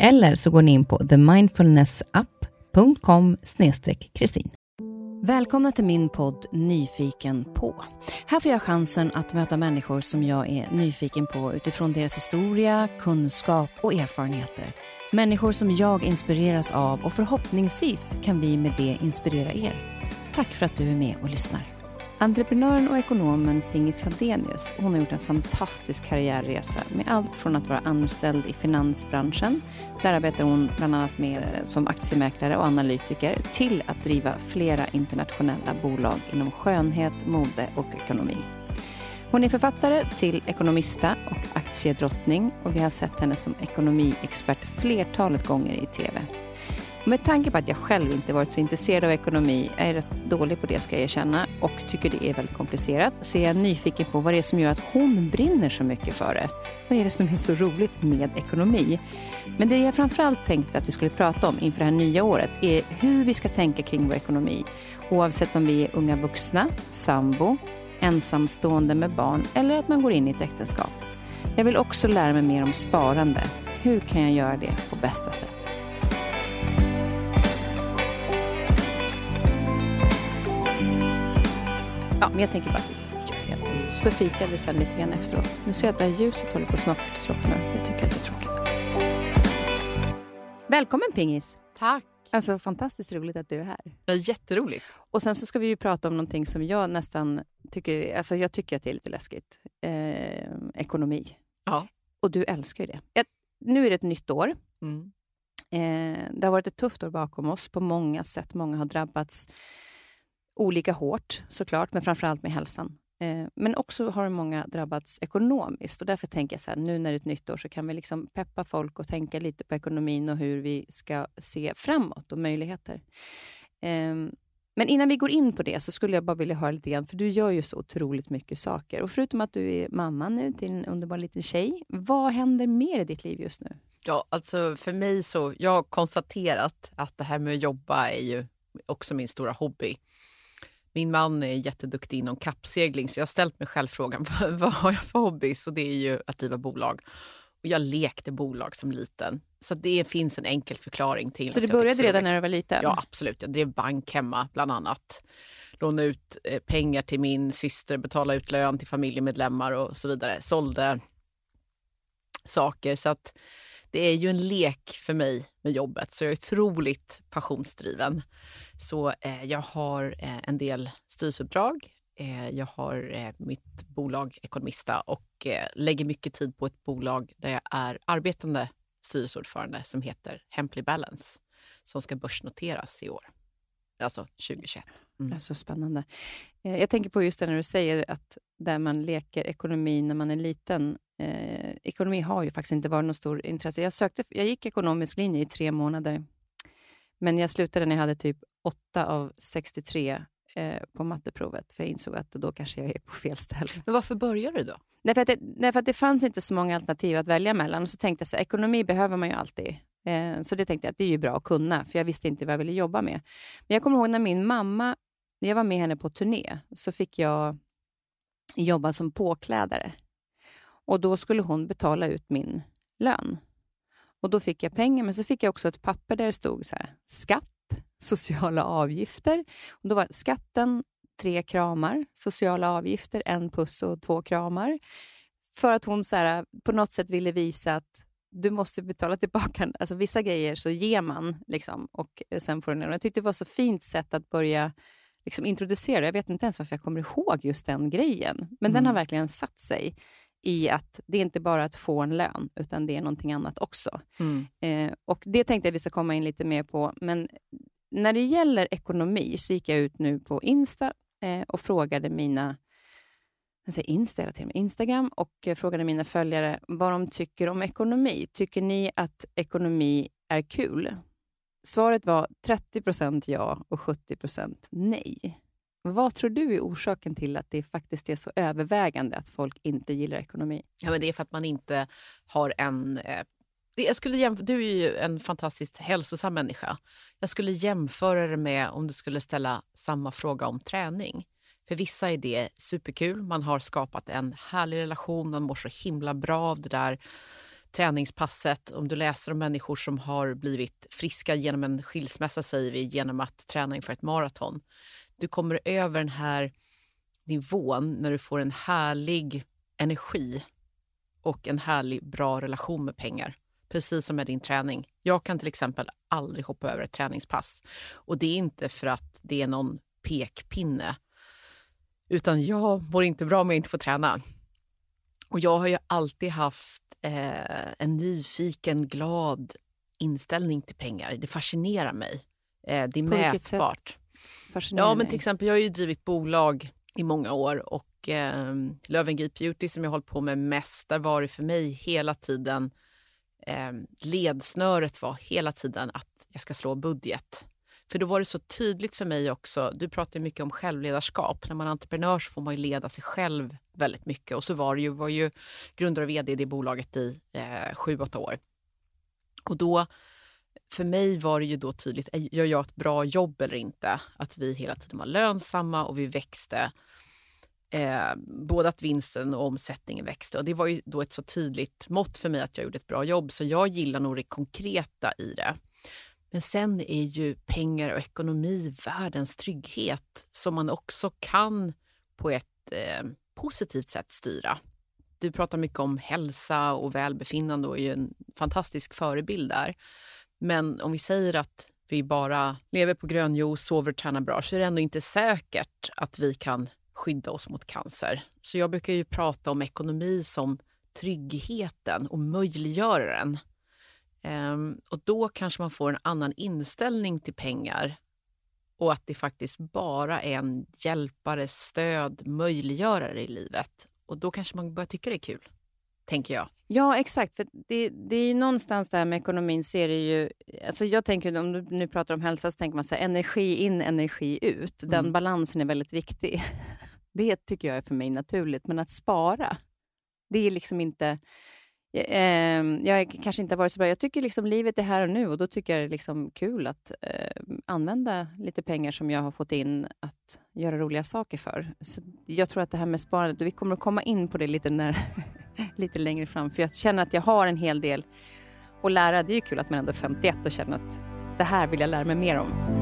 Eller så går ni in på themindfulnessapp.com kristin. Välkomna till min podd Nyfiken på. Här får jag chansen att möta människor som jag är nyfiken på utifrån deras historia, kunskap och erfarenheter. Människor som jag inspireras av och förhoppningsvis kan vi med det inspirera er. Tack för att du är med och lyssnar. Entreprenören och ekonomen Pingis Hadenius hon har gjort en fantastisk karriärresa med allt från att vara anställd i finansbranschen, där arbetar hon bland annat med som aktiemäklare och analytiker, till att driva flera internationella bolag inom skönhet, mode och ekonomi. Hon är författare till Ekonomista och aktiedrottning och vi har sett henne som ekonomiexpert flertalet gånger i TV. Med tanke på att jag själv inte varit så intresserad av ekonomi, jag är rätt dålig på det ska jag erkänna, och tycker det är väldigt komplicerat, så är jag nyfiken på vad det är som gör att hon brinner så mycket för det. Vad är det som är så roligt med ekonomi? Men det jag framförallt tänkte att vi skulle prata om inför det här nya året är hur vi ska tänka kring vår ekonomi. Oavsett om vi är unga vuxna, sambo, ensamstående med barn eller att man går in i ett äktenskap. Jag vill också lära mig mer om sparande. Hur kan jag göra det på bästa sätt? Men jag tänker bara att vi kör helt enkelt. Så fikar vi sen lite grann efteråt. Nu ser jag att det här ljuset håller på att slockna. Det tycker jag är lite tråkigt. Välkommen Pingis! Tack! Alltså fantastiskt roligt att du är här. Ja, jätteroligt. Och sen så ska vi ju prata om någonting som jag nästan tycker, alltså jag tycker att det är lite läskigt. Eh, ekonomi. Ja. Och du älskar ju det. Ett, nu är det ett nytt år. Mm. Eh, det har varit ett tufft år bakom oss på många sätt. Många har drabbats olika hårt såklart, men framförallt med hälsan. Eh, men också har många drabbats ekonomiskt och därför tänker jag så här, nu när det är ett nytt år så kan vi liksom peppa folk och tänka lite på ekonomin och hur vi ska se framåt och möjligheter. Ehm, men innan vi går in på det så skulle jag bara vilja höra lite grann, för du gör ju så otroligt mycket saker. Och förutom att du är mamma nu till en underbar liten tjej, vad händer mer i ditt liv just nu? Ja, alltså för mig så, jag har konstaterat att det här med att jobba är ju också min stora hobby. Min man är jätteduktig inom kappsegling så jag har ställt mig själv frågan vad har jag för hobbys? Och det är ju att driva bolag. Och jag lekte bolag som liten. Så det finns en enkel förklaring till Så det började redan när du var liten? Ja, absolut. Jag drev bank hemma bland annat. Lånade ut eh, pengar till min syster, betalade ut lön till familjemedlemmar och så vidare. Sålde saker. Så att det är ju en lek för mig med jobbet, så jag är otroligt passionsdriven. Så eh, jag har eh, en del styrelseuppdrag. Eh, jag har eh, mitt bolag Ekonomista och eh, lägger mycket tid på ett bolag där jag är arbetande styrelseordförande som heter Hemply Balance som ska börsnoteras i år. Alltså 2021. Mm. Så spännande. Eh, jag tänker på just det när du säger att där man leker ekonomi när man är liten. Eh, ekonomi har ju faktiskt inte varit något stort intresse. Jag, sökte, jag gick ekonomisk linje i tre månader, men jag slutade när jag hade typ 8 av 63 eh, på matteprovet, för jag insåg att då kanske jag är på fel ställe. Men varför började du då? Därför att, det, därför att det fanns inte så många alternativ att välja mellan. Och så tänkte jag så ekonomi behöver man ju alltid. Eh, så det tänkte jag att det är ju bra att kunna, för jag visste inte vad jag ville jobba med. Men jag kommer ihåg när min mamma, när jag var med henne på turné, så fick jag jobba som påklädare. Och då skulle hon betala ut min lön. Och Då fick jag pengar, men så fick jag också ett papper där det stod så här, skatt, sociala avgifter. Och då var skatten tre kramar, sociala avgifter, en puss och två kramar. För att hon så här, på något sätt ville visa att du måste betala tillbaka. Alltså vissa grejer så ger man liksom, och sen får du Jag tyckte det var så fint sätt att börja liksom, introducera. Jag vet inte ens varför jag kommer ihåg just den grejen. Men mm. den har mm. verkligen satt sig i att det är inte bara att få en lön, utan det är någonting annat också. Mm. Eh, och Det tänkte jag vi ska komma in lite mer på. Men när det gäller ekonomi så gick jag ut nu på Insta eh, och frågade mina jag säger Insta till Instagram och frågade mina följare vad de tycker om ekonomi. Tycker ni att ekonomi är kul? Svaret var 30% ja och 70% nej. Vad tror du är orsaken till att det faktiskt är så övervägande att folk inte gillar ekonomi? Ja, men det är för att man inte har en... Eh, jag skulle jämföra, du är ju en fantastiskt hälsosam människa. Jag skulle jämföra det med om du skulle ställa samma fråga om träning. För vissa är det superkul. Man har skapat en härlig relation, man mår så himla bra av det där träningspasset. Om du läser om människor som har blivit friska genom en skilsmässa, säger vi, genom att träna inför ett maraton. Du kommer över den här nivån när du får en härlig energi och en härlig, bra relation med pengar. Precis som med din träning. Jag kan till exempel aldrig hoppa över ett träningspass. Och det är inte för att det är någon pekpinne utan jag mår inte bra om jag inte får träna. Och jag har ju alltid haft eh, en nyfiken, glad inställning till pengar. Det fascinerar mig. Eh, det är På mätbart. Ja, men till exempel, jag har ju drivit bolag i många år och eh, Löwengrip Beauty som jag hållit på med mest, där var det för mig hela tiden eh, ledsnöret var hela tiden att jag ska slå budget. För då var det så tydligt för mig också, du pratar mycket om självledarskap. När man är entreprenör så får man ju leda sig själv väldigt mycket. Och så var det ju, var ju grundare och vd i det bolaget i eh, sju, åtta år. Och då, för mig var det ju då tydligt, gör jag ett bra jobb eller inte? Att vi hela tiden var lönsamma och vi växte. Eh, både att vinsten och omsättningen växte. Och det var ju då ett så tydligt mått för mig att jag gjorde ett bra jobb. Så jag gillar nog det konkreta i det. Men sen är ju pengar och ekonomi världens trygghet som man också kan på ett eh, positivt sätt styra. Du pratar mycket om hälsa och välbefinnande och är ju en fantastisk förebild där. Men om vi säger att vi bara lever på grönjuice, sover och tränar bra, så är det ändå inte säkert att vi kan skydda oss mot cancer. Så jag brukar ju prata om ekonomi som tryggheten och möjliggöraren. Um, och då kanske man får en annan inställning till pengar och att det faktiskt bara är en hjälpare, stöd, möjliggörare i livet. Och då kanske man börjar tycka det är kul, tänker jag. Ja, exakt. För det, det är ju någonstans där med ekonomin så är det ju... Alltså jag tänker, om du nu pratar om hälsa, så tänker man så här, energi in, energi ut. Den mm. balansen är väldigt viktig. Det tycker jag är för mig naturligt. Men att spara, det är liksom inte Eh, jag kanske inte har varit så bra. Jag tycker liksom livet är här och nu och då tycker jag det är liksom kul att eh, använda lite pengar som jag har fått in att göra roliga saker för. Så jag tror att det här med sparandet, vi kommer att komma in på det lite, när, lite längre fram, för jag känner att jag har en hel del att lära. Det är ju kul att man ändå är 51 och känner att det här vill jag lära mig mer om.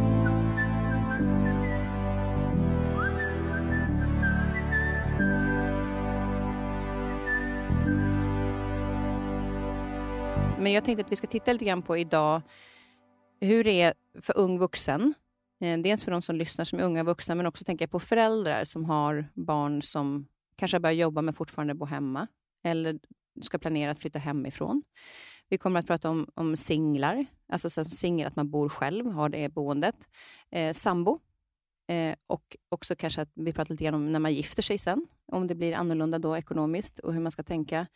Men jag tänkte att vi ska titta lite grann på idag hur det är för ung vuxen. Eh, dels för de som lyssnar som är unga vuxna, men också tänker jag på föräldrar som har barn som kanske har börjat jobba men fortfarande bor hemma eller ska planera att flytta hemifrån. Vi kommer att prata om, om singlar, alltså som singel, att man bor själv, har det boendet. Eh, sambo. Eh, och också kanske att vi pratar lite grann om när man gifter sig sen, om det blir annorlunda då ekonomiskt och hur man ska tänka.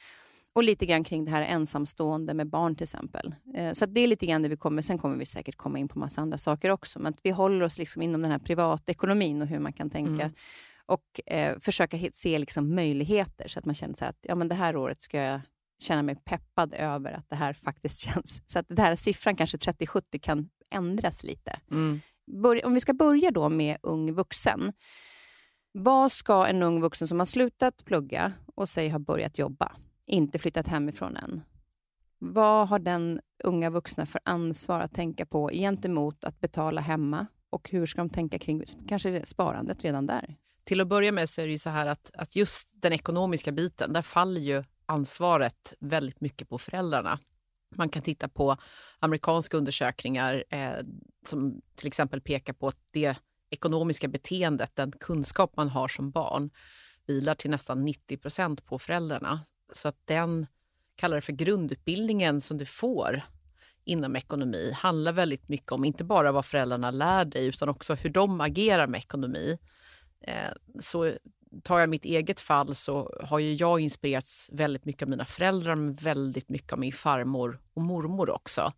Och lite grann kring det här ensamstående med barn till exempel. Eh, så det är lite grann det vi kommer, sen kommer vi säkert komma in på massa andra saker också, men vi håller oss liksom inom den här privatekonomin och hur man kan tänka. Mm. Och eh, försöka se liksom möjligheter, så att man känner så att ja, men det här året ska jag känna mig peppad över att det här faktiskt känns. Så att den här siffran, kanske 30-70, kan ändras lite. Mm. om vi ska börja då med ung vuxen. Vad ska en ung vuxen som har slutat plugga och säg har börjat jobba, inte flyttat hemifrån än. Vad har den unga vuxna för ansvar att tänka på gentemot att betala hemma, och hur ska de tänka kring kanske sparandet redan där? Till att börja med så är det ju så här att, att just den ekonomiska biten, där faller ju ansvaret väldigt mycket på föräldrarna. Man kan titta på amerikanska undersökningar eh, som till exempel pekar på att det ekonomiska beteendet, den kunskap man har som barn, vilar till nästan 90 procent på föräldrarna. Så att den, kallar det för grundutbildningen som du får inom ekonomi, handlar väldigt mycket om inte bara vad föräldrarna lär dig utan också hur de agerar med ekonomi. Eh, så tar jag mitt eget fall så har ju jag inspirerats väldigt mycket av mina föräldrar men väldigt mycket av min farmor och mormor också.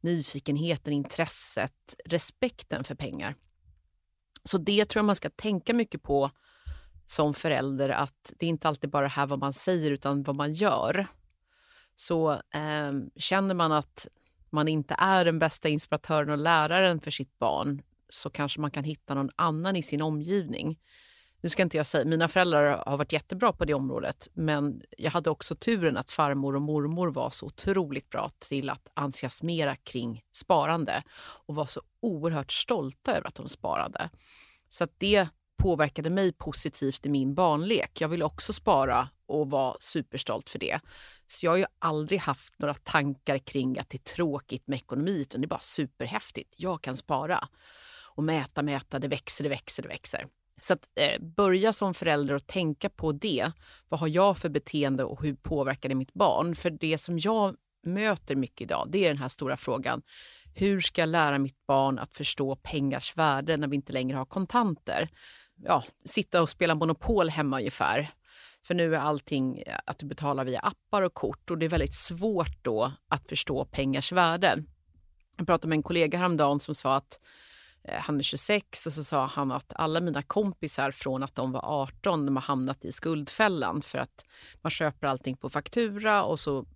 Nyfikenheten, intresset, respekten för pengar. Så det tror jag man ska tänka mycket på som förälder att det är inte alltid bara här vad man säger utan vad man gör. Så eh, känner man att man inte är den bästa inspiratören och läraren för sitt barn så kanske man kan hitta någon annan i sin omgivning. Nu ska inte jag säga, mina föräldrar har varit jättebra på det området men jag hade också turen att farmor och mormor var så otroligt bra till att entusiasmera kring sparande och var så oerhört stolta över att de sparade. Så att det påverkade mig positivt i min barnlek. Jag ville också spara och var superstolt för det. Så jag har ju aldrig haft några tankar kring att det är tråkigt med ekonomi, utan det är bara superhäftigt. Jag kan spara. Och mäta, mäta, det växer, det växer, det växer. Så att eh, börja som förälder och tänka på det. Vad har jag för beteende och hur påverkar det mitt barn? För det som jag möter mycket idag, det är den här stora frågan. Hur ska jag lära mitt barn att förstå pengars värde när vi inte längre har kontanter? Ja, sitta och spela Monopol hemma ungefär. För nu är allting att du betalar via appar och kort och det är väldigt svårt då att förstå pengars värde. Jag pratade med en kollega häromdagen som sa att eh, han är 26 och så sa han att alla mina kompisar från att de var 18 de har hamnat i skuldfällan för att man köper allting på faktura och så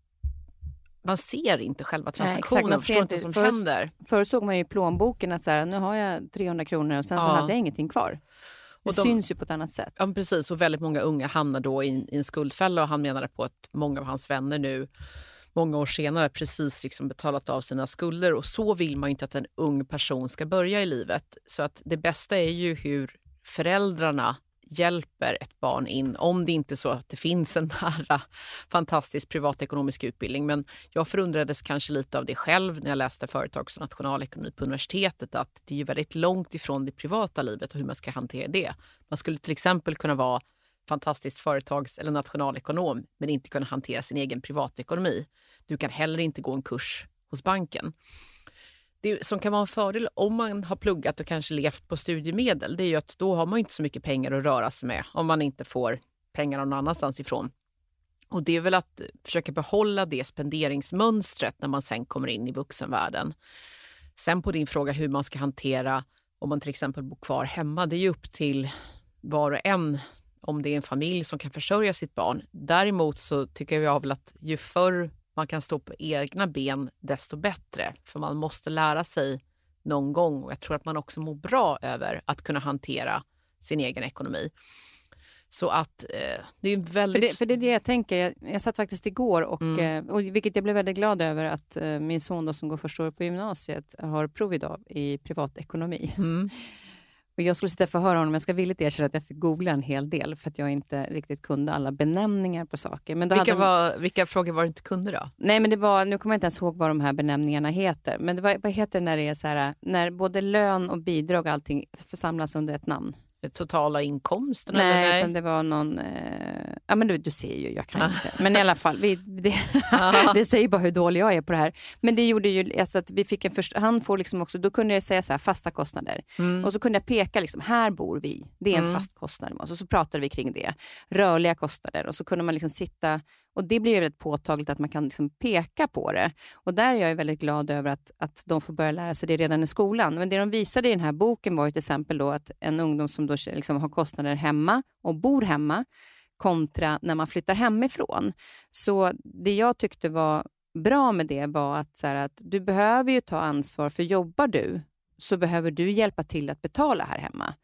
man ser inte själva transaktionen, Nej, förstår inte vad som för, händer. Förr såg man ju i plånboken att så här, nu har jag 300 kronor och sen ja. så hade jag ingenting kvar. Det de, syns ju på ett annat sätt. Ja, precis. Och väldigt många unga hamnar då i, i en skuldfälla och han menade på att många av hans vänner nu många år senare precis liksom betalat av sina skulder och så vill man inte att en ung person ska börja i livet. Så att det bästa är ju hur föräldrarna hjälper ett barn in, om det inte är så att det finns en nära fantastisk privatekonomisk utbildning. Men jag förundrades kanske lite av det själv när jag läste företags och nationalekonomi på universitetet, att det är väldigt långt ifrån det privata livet och hur man ska hantera det. Man skulle till exempel kunna vara fantastiskt företags eller nationalekonom men inte kunna hantera sin egen privatekonomi. Du kan heller inte gå en kurs hos banken det som kan vara en fördel om man har pluggat och kanske levt på studiemedel, det är ju att då har man inte så mycket pengar att röra sig med om man inte får pengar någon annanstans ifrån. Och det är väl att försöka behålla det spenderingsmönstret när man sen kommer in i vuxenvärlden. Sen på din fråga hur man ska hantera om man till exempel bor kvar hemma, det är ju upp till var och en om det är en familj som kan försörja sitt barn. Däremot så tycker jag väl att ju förr man kan stå på egna ben, desto bättre. För man måste lära sig någon gång och jag tror att man också mår bra över att kunna hantera sin egen ekonomi. Så att eh, det är väldigt... För det, för det är det jag tänker. Jag, jag satt faktiskt igår, och, mm. eh, och, vilket jag blev väldigt glad över, att eh, min son då, som går första året på gymnasiet har prov idag i privatekonomi. Mm. Och jag skulle sitta och förhöra honom, jag ska villigt erkänna att jag fick googla en hel del för att jag inte riktigt kunde alla benämningar på saker. Men vilka, var, vilka frågor var du inte kunde då? Nej, men det var, nu kommer jag inte ens ihåg vad de här benämningarna heter. Men det var, vad heter det när det är så här, när både lön och bidrag och allting församlas under ett namn? Totala inkomsten? Nej, eller nej? utan det var någon... Eh, ja, men du, du ser ju, jag kan inte. Men i alla fall, vi, det, det säger bara hur dålig jag är på det här. Men det gjorde ju alltså att vi fick en först, han får liksom också, då kunde jag säga så här, fasta kostnader. Mm. Och så kunde jag peka, liksom, här bor vi. Det är en mm. fast kostnad. Och så, så pratade vi kring det. Rörliga kostnader. Och så kunde man liksom sitta och Det blir väldigt påtagligt att man kan liksom peka på det. Och Där är jag väldigt glad över att, att de får börja lära sig det redan i skolan. Men det de visade i den här boken var till exempel då att en ungdom som då liksom har kostnader hemma och bor hemma kontra när man flyttar hemifrån. Så det jag tyckte var bra med det var att, så här, att du behöver ju ta ansvar, för jobbar du så behöver du hjälpa till att betala här hemma.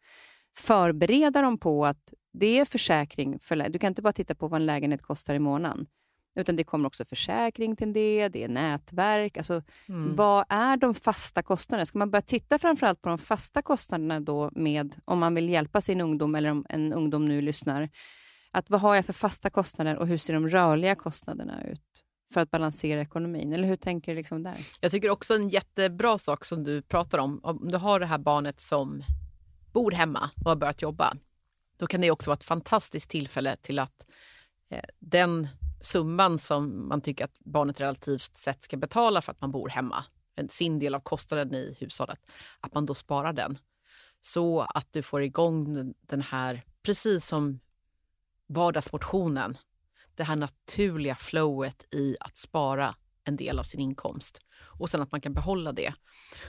Förbereda dem på att det är försäkring. För, du kan inte bara titta på vad en lägenhet kostar i månaden. utan det kommer också försäkring till det, det är nätverk. Alltså, Mm. Vad är de fasta kostnaderna? Ska man börja titta framförallt på de fasta kostnaderna då med, om man vill hjälpa sin ungdom eller om en ungdom nu lyssnar, att vad har jag för fasta kostnader och hur ser de rörliga kostnaderna ut för att balansera ekonomin? Eller hur tänker du liksom där? Jag tycker också en jättebra sak som du pratar om, om du har det här barnet som bor hemma och har börjat jobba, då kan det också vara ett fantastiskt tillfälle till att eh, den summan som man tycker att barnet relativt sett ska betala för att man bor hemma, sin del av kostnaden i hushållet, att man då sparar den. Så att du får igång den- den här, precis som vardagsmotionen, det här naturliga flowet i att spara en del av sin inkomst och sen att man kan behålla det.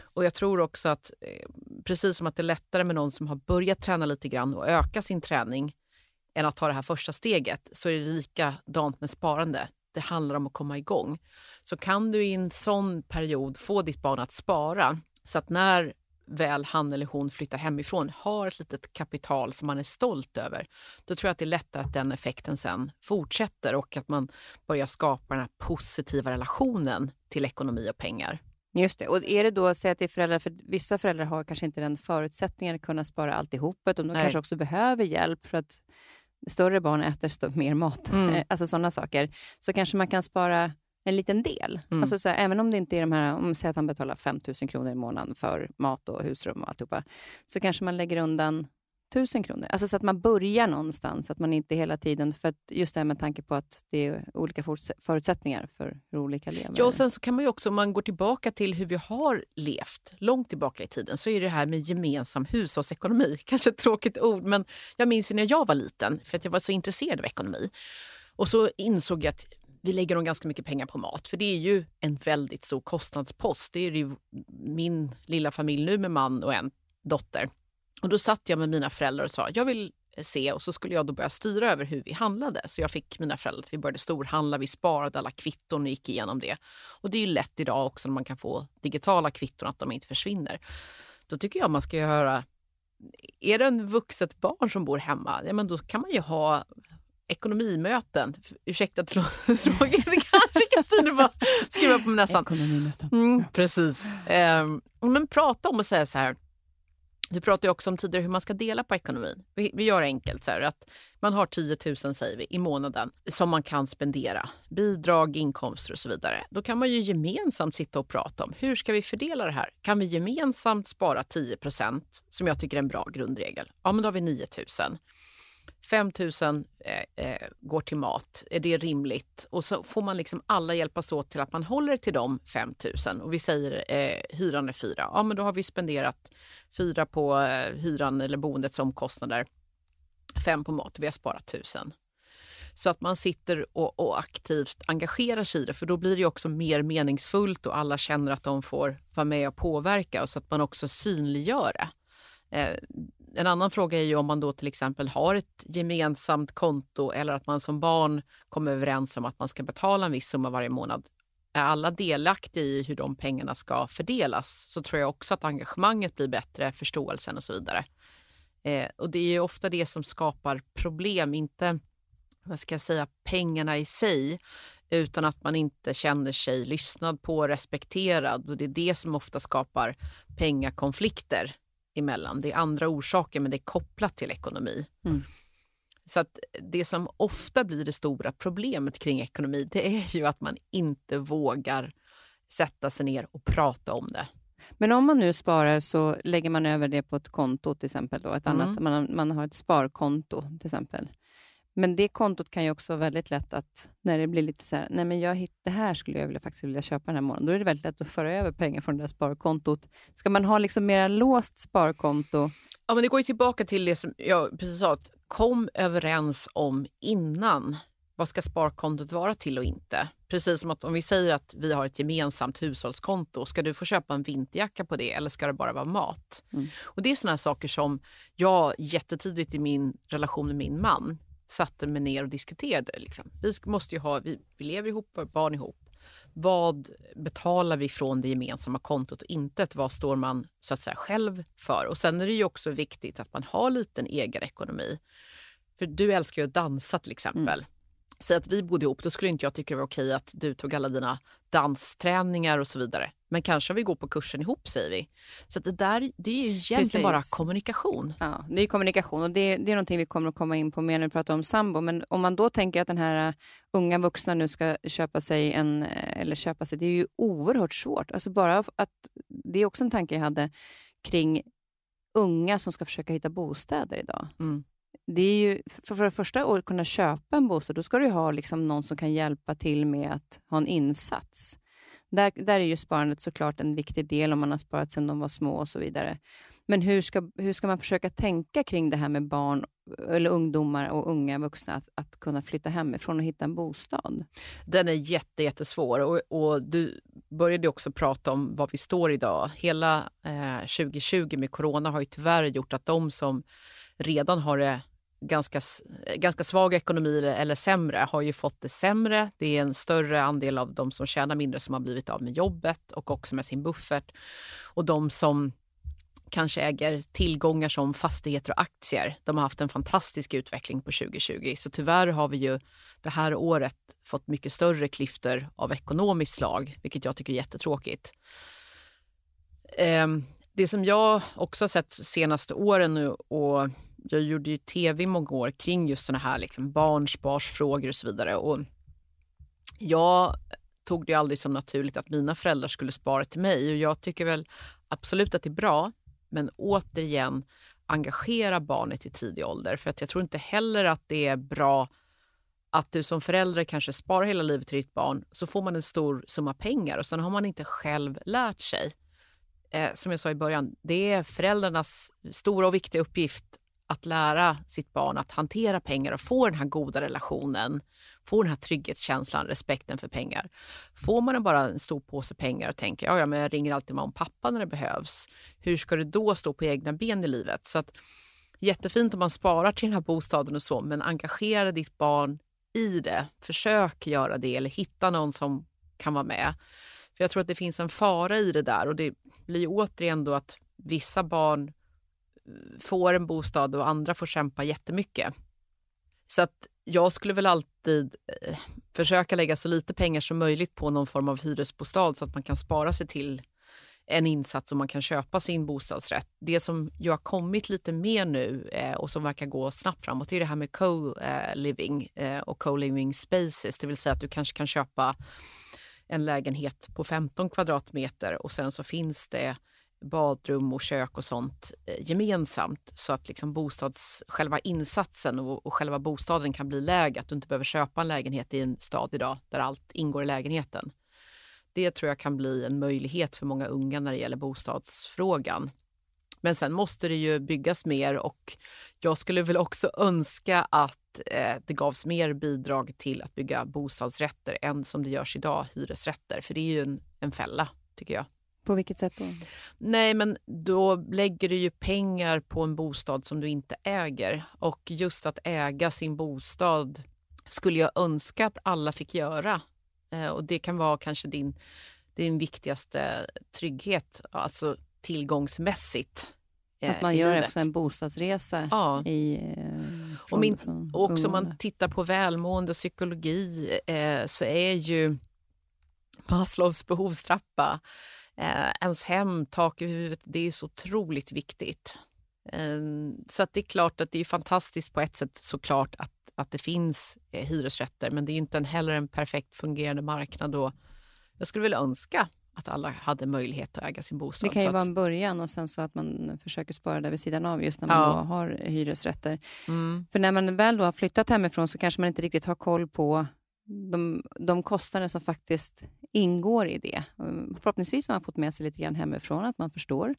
Och jag tror också att eh, precis som att det är lättare med någon som har börjat träna lite grann och öka sin träning än att ta det här första steget så är det likadant med sparande. Det handlar om att komma igång. Så kan du i en sån period få ditt barn att spara så att när väl han eller hon flyttar hemifrån har ett litet kapital som man är stolt över, då tror jag att det är lättare att den effekten sen fortsätter och att man börjar skapa den här positiva relationen till ekonomi och pengar. Just det. Och är det då, säg att det är föräldrar, för vissa föräldrar har kanske inte den förutsättningen att kunna spara alltihop, utan de Nej. kanske också behöver hjälp för att större barn äter mer mat, Mm. Alltså sådana saker. Så kanske man kan spara en liten del. Mm. Alltså så här, även om det inte är de här, om säg att han betalar 5 000 kronor i månaden för mat och husrum och alltihopa, så kanske man lägger undan 1000 kronor. Alltså så att man börjar någonstans, att man inte hela tiden, för just det här med tanke på att det är olika förutsättningar för hur olika lever. Ja, och sen så kan man ju också, om man går tillbaka till hur vi har levt långt tillbaka i tiden, så är det här med gemensam hushållsekonomi. Kanske ett tråkigt ord, men jag minns ju när jag var liten, för att jag var så intresserad av ekonomi. Och så insåg jag att vi lägger nog ganska mycket pengar på mat, för det är ju en väldigt stor kostnadspost. Det är ju min lilla familj nu med man och en dotter. Och då satt jag med mina föräldrar och sa, jag vill se och så skulle jag då börja styra över hur vi handlade. Så jag fick mina föräldrar, att vi började storhandla, vi sparade alla kvitton och gick igenom det. Och det är ju lätt idag också när man kan få digitala kvitton att de inte försvinner. Då tycker jag man ska göra, är det en vuxet barn som bor hemma, ja men då kan man ju ha ekonomimöten. Ursäkta att det låter tråkigt, det kanske Kristina bara skruva på näsan. Ekonomimöten. Mm, precis. Ehm, men prata om och säga så här. Du pratade också om tidigare hur man ska dela på ekonomin. Vi, vi gör enkelt så här att man har 10 000 säger vi, i månaden som man kan spendera. Bidrag, inkomster och så vidare. Då kan man ju gemensamt sitta och prata om hur ska vi fördela det här? Kan vi gemensamt spara 10% som jag tycker är en bra grundregel? Ja, men då har vi 9 000. 5 000 eh, eh, går till mat. Är det rimligt? Och så får man liksom alla hjälpas åt till att man håller till de 5 000. Och vi säger eh, hyran är 4. Ja, men då har vi spenderat 4 på eh, hyran eller boendets omkostnader. 5 på mat. Vi har sparat 1000. Så att man sitter och, och aktivt engagerar sig i det, för då blir det också mer meningsfullt och alla känner att de får vara med och påverka och så att man också synliggör det. Eh, en annan fråga är ju om man då till exempel har ett gemensamt konto eller att man som barn kommer överens om att man ska betala en viss summa varje månad. Är alla delaktiga i hur de pengarna ska fördelas så tror jag också att engagemanget blir bättre, förståelsen och så vidare. Eh, och det är ju ofta det som skapar problem, inte vad ska jag säga, pengarna i sig, utan att man inte känner sig lyssnad på, och respekterad. Och det är det som ofta skapar pengakonflikter emellan. Det är andra orsaker, men det är kopplat till ekonomi. Mm. Så att det som ofta blir det stora problemet kring ekonomi, det är ju att man inte vågar sätta sig ner och prata om det. Men om man nu sparar så lägger man över det på ett konto till exempel. Då, ett Mm. annat, man, man har ett sparkonto till exempel. Men det kontot kan ju också väldigt lätt att, när det blir lite så här, nej men jag hitt, det här skulle jag vilja, faktiskt vilja köpa den här månaden. Då är det väldigt lätt att föra över pengar från det där sparkontot. Ska man ha liksom mera låst sparkonto? Ja, men det går ju tillbaka till det som jag precis sa, att kom överens om innan. Vad ska sparkontot vara till och inte? Precis som att om vi säger att vi har ett gemensamt hushållskonto, ska du få köpa en vinterjacka på det eller ska det bara vara mat? Mm. Och Det är här saker som jag jättetidigt i min relation med min man satte mig ner och diskuterade. Liksom. Vi måste ju ha, vi, vi lever ihop, våra barn ihop. Vad betalar vi från det gemensamma kontot och inte? Vad står man så att säga själv för? Och sen är det ju också viktigt att man har lite en egen ekonomi. För du älskar ju att dansa till exempel. Säg att vi bodde ihop, då skulle inte jag tycka det var okej att du tog alla dina dansträningar och så vidare. Men kanske vi går på kursen ihop säger vi. Så det där det är ju egentligen Precis. bara kommunikation. Ja, det är kommunikation och det, det är någonting vi kommer att komma in på mer när vi pratar om sambo. Men om man då tänker att den här uh, unga vuxna nu ska köpa sig en, uh, eller köpa sig, det är ju oerhört svårt. Alltså bara att, det är också en tanke jag hade kring unga som ska försöka hitta bostäder idag. Mm det är ju, för, för det första, att kunna köpa en bostad, då ska du ha liksom någon som kan hjälpa till med att ha en insats. Där, där är ju sparandet såklart en viktig del om man har sparat sedan de var små och så vidare. Men hur ska, hur ska man försöka tänka kring det här med barn, eller ungdomar och unga vuxna att, att kunna flytta hemifrån och hitta en bostad? Den är jätte, jättesvår och, och du började också prata om var vi står idag. Hela eh, 2020 med corona har ju tyvärr gjort att de som redan har det ganska, ganska svag ekonomi eller sämre har ju fått det sämre. Det är en större andel av de som tjänar mindre som har blivit av med jobbet och också med sin buffert. Och de som kanske äger tillgångar som fastigheter och aktier, de har haft en fantastisk utveckling på 2020. Så tyvärr har vi ju det här året fått mycket större klyftor av ekonomiskt slag, vilket jag tycker är jättetråkigt. Ehm, det som jag också har sett senaste åren nu och jag gjorde ju tv i många år kring just såna här liksom barnsparsfrågor och så vidare. Och jag tog det aldrig som naturligt att mina föräldrar skulle spara till mig och jag tycker väl absolut att det är bra, men återigen engagera barnet i tidig ålder för att jag tror inte heller att det är bra att du som förälder kanske sparar hela livet till ditt barn så får man en stor summa pengar och sen har man inte själv lärt sig. Eh, som jag sa i början, det är föräldrarnas stora och viktiga uppgift att lära sitt barn att hantera pengar och få den här goda relationen, få den här trygghetskänslan, respekten för pengar. Får man bara en stor påse pengar och tänker ja, ja, men jag ringer alltid mamma och pappa när det behövs. Hur ska du då stå på egna ben i livet? Så att, jättefint om man sparar till den här bostaden och så, men engagera ditt barn i det. Försök göra det eller hitta någon som kan vara med. För Jag tror att det finns en fara i det där och det blir återigen då att vissa barn får en bostad och andra får kämpa jättemycket. Så att jag skulle väl alltid eh, försöka lägga så lite pengar som möjligt på någon form av hyresbostad så att man kan spara sig till en insats och man kan köpa sin bostadsrätt. Det som ju har kommit lite mer nu eh, och som verkar gå snabbt framåt är det här med co-living eh, och co-living spaces, det vill säga att du kanske kan köpa en lägenhet på 15 kvadratmeter och sen så finns det badrum och kök och sånt eh, gemensamt så att liksom bostads, själva insatsen och, och själva bostaden kan bli lägre. Att du inte behöver köpa en lägenhet i en stad idag där allt ingår i lägenheten. Det tror jag kan bli en möjlighet för många unga när det gäller bostadsfrågan. Men sen måste det ju byggas mer och jag skulle väl också önska att eh, det gavs mer bidrag till att bygga bostadsrätter än som det görs idag, hyresrätter. För det är ju en, en fälla, tycker jag. På vilket sätt då? Nej, men då lägger du ju pengar på en bostad som du inte äger. Och just att äga sin bostad skulle jag önska att alla fick göra. Eh, och det kan vara kanske din, din viktigaste trygghet, alltså tillgångsmässigt. Eh, att man gör livet. också en bostadsresa. Ja. I, eh, från, och min, också om man tittar på välmående och psykologi eh, så är ju Maslows behovstrappa eh, ens hem, tak över huvudet, det är så otroligt viktigt. Eh, så att det är klart att det är fantastiskt på ett sätt såklart att, att det finns eh, hyresrätter, men det är inte en, heller en perfekt fungerande marknad. Och jag skulle vilja önska att alla hade möjlighet att äga sin bostad. Det kan ju vara en början och sen så att man försöker spara där vid sidan av just när man ja. har hyresrätter. Mm. För när man väl då har flyttat hemifrån så kanske man inte riktigt har koll på de, de kostnader som faktiskt ingår i det. Mm, förhoppningsvis har man fått med sig lite grann hemifrån, att man förstår.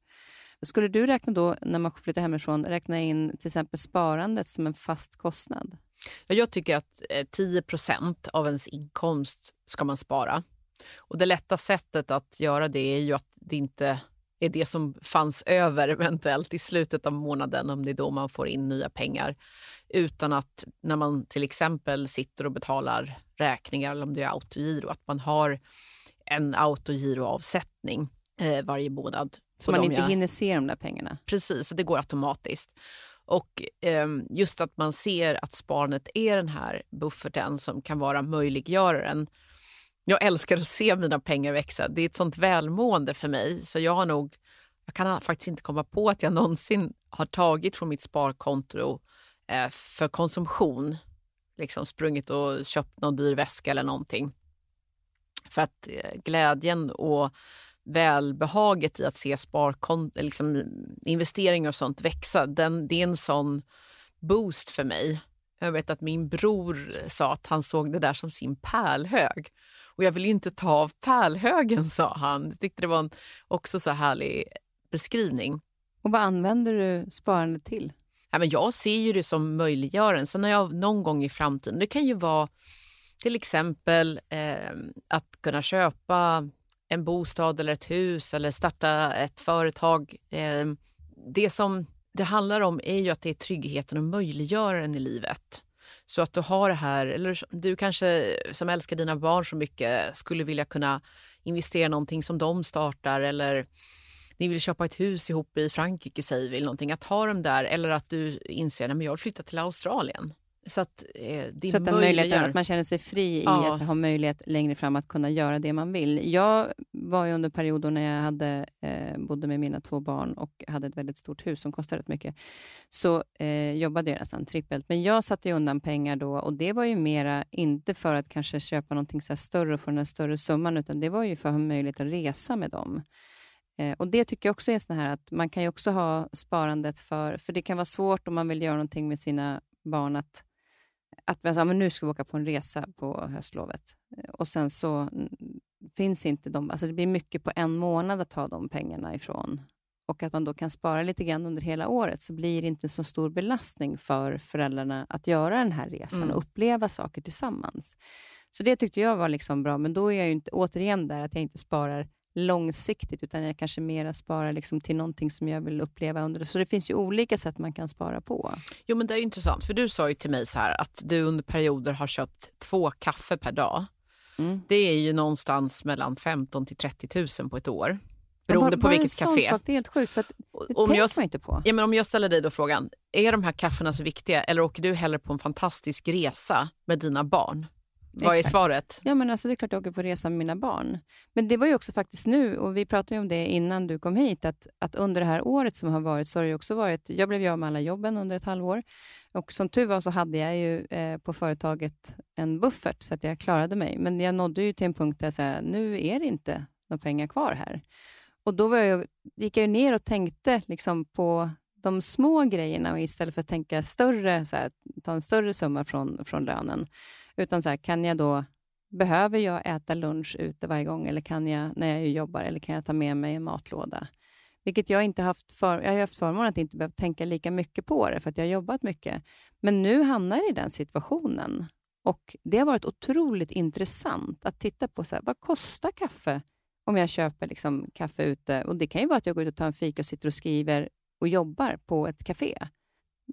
Skulle du räkna då, när man flyttar hemifrån, räkna in till exempel sparandet som en fast kostnad? Jag tycker att eh, 10 av ens inkomst ska man spara. Och Det lätta sättet att göra det är ju att det inte är det som fanns över eventuellt i slutet av månaden, om det är då man får in nya pengar. Utan att när man till exempel sitter och betalar räkningar eller om det är autogiro, att man har en autogiroavsättning eh, varje månad. Så man inte jag... hinner se de där pengarna? Precis, det går automatiskt. Och eh, just att man ser att sparandet är den här bufferten som kan vara möjliggöraren. Jag älskar att se mina pengar växa. Det är ett sånt välmående för mig. Så jag har nog, jag kan faktiskt inte komma på att jag någonsin har tagit från mitt sparkonto eh, för konsumtion. Liksom sprungit och köpt någon dyr väska eller någonting. För att eh, glädjen och välbehaget i att se sparkonto, liksom investeringar och sånt växa, den, det är en sån boost för mig. Jag vet att min bror sa att han såg det där som sin pärlhög. Och jag vill inte ta av pärlhögen, sa han. Jag tyckte det var en också så härlig beskrivning. Och vad använder du sparandet till? Ja, men jag ser ju det som möjliggöraren. Så när jag någon gång i framtiden, det kan ju vara till exempel eh, att kunna köpa en bostad eller ett hus eller starta ett företag. Eh, det som det handlar om är ju att det är tryggheten och möjliggöraren i livet. Så att du har det här, eller du kanske som älskar dina barn så mycket skulle vilja kunna investera i någonting som de startar eller ni vill köpa ett hus ihop i Frankrike säger vi, någonting. Att ha dem där eller att du inser att jag vill flytta till Australien. Så att, eh, det så att, möjligheten, att man känner sig fri ja. i att ha möjlighet längre fram att kunna göra det man vill. Jag var ju under perioder när jag hade, eh, bodde med mina två barn och hade ett väldigt stort hus som kostade rätt mycket, så eh, jobbade jag nästan trippelt. Men jag satte undan pengar då och det var ju mera, inte för att kanske köpa någonting så större och få den här större summan, utan det var ju för att ha möjlighet att resa med dem. Eh, och Det tycker jag också är så här att man kan ju också ha sparandet för, för det kan vara svårt om man vill göra någonting med sina barn, att att ja, men nu ska vi åka på en resa på höstlovet. Och sen så finns inte de, alltså det blir mycket på en månad att ta de pengarna ifrån. Och att man då kan spara lite grann under hela året, så blir det inte så stor belastning för föräldrarna att göra den här resan mm. och uppleva saker tillsammans. Så det tyckte jag var liksom bra, men då är jag inte, återigen där att jag inte sparar långsiktigt, utan jag kanske mera sparar liksom till någonting som jag vill uppleva under Så det finns ju olika sätt man kan spara på. Jo, men det är intressant, för du sa ju till mig så här att du under perioder har köpt två kaffe per dag. Mm. Det är ju någonstans mellan 15 till 30 000 på ett år. Beroende bara, på vilket café. Sak, det är helt sjukt, för det om jag, man inte på. Ja, men om jag ställer dig då frågan, är de här kaffena så viktiga eller åker du hellre på en fantastisk resa med dina barn? Vad är svaret? Ja, men alltså, det är klart jag åker på resa med mina barn. Men det var ju också faktiskt nu, och vi pratade om det innan du kom hit, att, att under det här året som har varit, så har det också varit, jag blev ju av med alla jobben under ett halvår. Och som tur var så hade jag ju eh, på företaget en buffert, så att jag klarade mig. Men jag nådde ju till en punkt där jag sa, nu är det inte några pengar kvar här. Och då var jag, gick jag ner och tänkte liksom på de små grejerna och istället för att tänka större, så här, ta en större summa från, från lönen. Utan så här, kan jag då, behöver jag äta lunch ute varje gång eller kan jag när jag jobbar eller kan jag ta med mig en matlåda? Vilket jag inte haft för, jag har haft förmånen att inte behöva tänka lika mycket på det, för att jag har jobbat mycket. Men nu hamnar jag i den situationen. Och Det har varit otroligt intressant att titta på så här, vad kostar kaffe om jag köper liksom kaffe ute. Och Det kan ju vara att jag går ut och tar en fika och sitter och skriver och jobbar på ett café.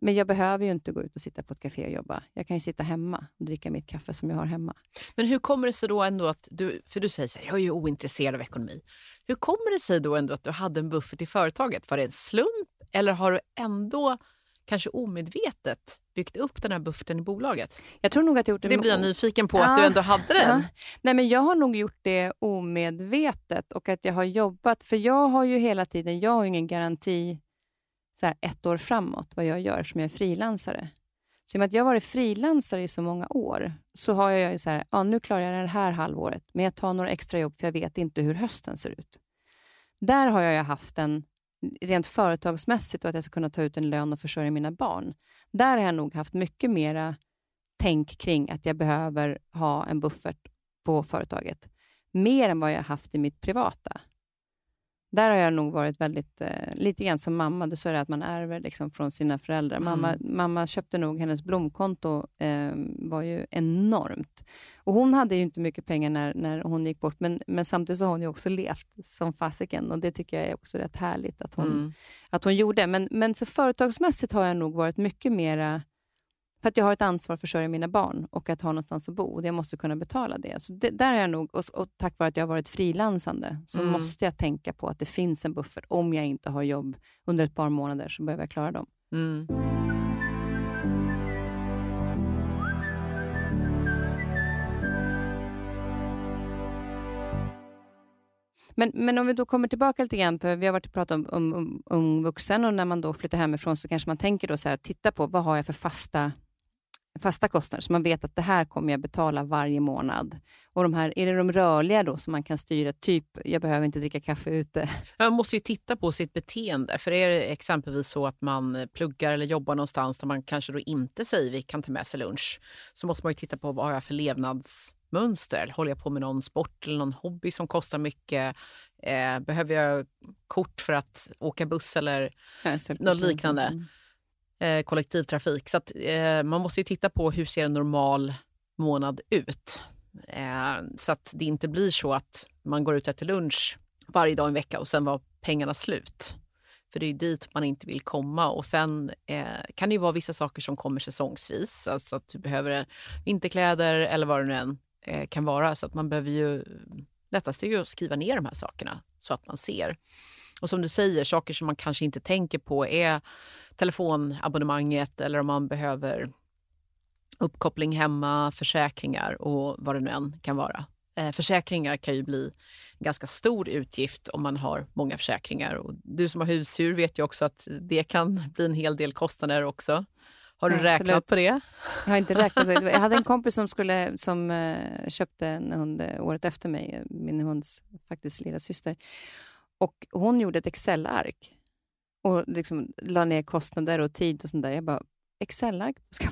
Men jag behöver ju inte gå ut och sitta på ett café och jobba. Jag kan ju sitta hemma och dricka mitt kaffe som jag har hemma. Men hur kommer det sig då ändå att du, för du säger så här, jag är ju ointresserad av ekonomi. Hur kommer det sig då ändå att du hade en buffert i företaget? Var det en slump eller har du ändå kanske omedvetet byggt upp den här bufferten i bolaget? Jag tror nog att jag gjort det. Det blir jag nyfiken på, ja, att du ändå hade den. Ja. Nej, men jag har nog gjort det omedvetet och att jag har jobbat, för jag har ju hela tiden, jag har ingen garanti så här ett år framåt, vad jag gör, som jag är frilansare. Så i och med att jag har varit frilansare i så många år, så har jag ju så här, ja, nu klarar jag det här halvåret, men jag tar några extra jobb, för jag vet inte hur hösten ser ut. Där har jag haft en, rent företagsmässigt, och att jag ska kunna ta ut en lön och försörja mina barn. Där har jag nog haft mycket mera tänk kring att jag behöver ha en buffert på företaget. Mer än vad jag haft i mitt privata. Där har jag nog varit väldigt, eh, lite grann som mamma. Du sa det att man ärver liksom från sina föräldrar. Mm. Mamma, mamma köpte nog, hennes blomkonto eh, var ju enormt. Och Hon hade ju inte mycket pengar när, när hon gick bort, men, men samtidigt så har hon ju också levt som fasiken och det tycker jag är också rätt härligt att hon, mm. att hon gjorde. Men, men så företagsmässigt har jag nog varit mycket mera för att jag har ett ansvar att försörja mina barn och att ha någonstans att bo. Jag måste kunna betala det. Så det, där är jag nog, och, och, tack vare att jag har varit frilansande, så mm. måste jag tänka på att det finns en buffert. Om jag inte har jobb under ett par månader så behöver jag klara dem. Mm. Men, men om vi då kommer tillbaka lite grann, för vi har varit och pratat om, om, om ung vuxen och när man då flyttar hemifrån så kanske man tänker då så här, titta på vad har jag för fasta fasta kostnader, så man vet att det här kommer jag betala varje månad. Och de här, är det de rörliga då som man kan styra? Typ, jag behöver inte dricka kaffe ute. Man måste ju titta på sitt beteende. För är det exempelvis så att man pluggar eller jobbar någonstans där man kanske då inte säger vi kan ta med sig lunch, så måste man ju titta på vad har jag för levnadsmönster? Håller jag på med någon sport eller någon hobby som kostar mycket? Eh, behöver jag kort för att åka buss eller något liknande? Mm eh, kollektivtrafik. Så att, eh, man måste ju titta på hur ser en normal månad ut. Eh, så att det inte blir så att man går ut och äter lunch varje dag en vecka och sen var pengarna slut. För det är dit man inte vill komma. Och sen eh, kan det ju vara vissa saker som kommer säsongsvis. Alltså att du behöver vinterkläder eller vad det nu än eh, kan vara. Så att man behöver ju... Lättast är ju att skriva ner de här sakerna så att man ser. Och som du säger, saker som man kanske inte tänker på är telefonabonnemanget eller om man behöver uppkoppling hemma, försäkringar och vad det nu än kan vara. Eh, försäkringar kan ju bli ganska stor utgift om man har många försäkringar. Och du som har husdjur vet ju också att det kan bli en hel del kostnader också. Har du ja, räknat absolut. på det? Jag har inte räknat. Jag hade en kompis som, skulle, som uh, köpte en hund eh, året efter mig, min hunds faktiskt lilla syster. Och hon gjorde ett Excel-ark och liksom la ner kostnader och tid och sånt där. Jag bara, Excel-ark ska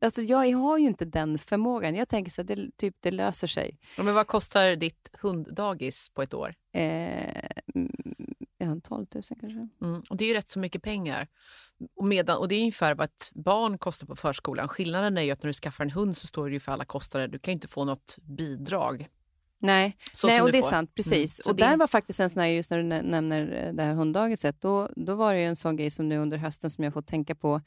Alltså jag har ju inte den förmågan. Jag tänker så att det, typ, det löser sig. men vad kostar ditt hunddagis på ett år? Eh, ja, 12 000 kanske. Mm, och det är ju rätt så mycket pengar. Och, medan, och det är ungefär vad ett barn kostar på förskolan. Skillnaden är ju att när du skaffar en hund så står det för alla kostnader. Du kan inte få något bidrag. Nej, Nej och det är sant. Precis. Mm. Och där var faktiskt en sån här, just när du nämner eh, det här hunddagiset, då, då var det en sån grej som nu under hösten som jag fått tänka på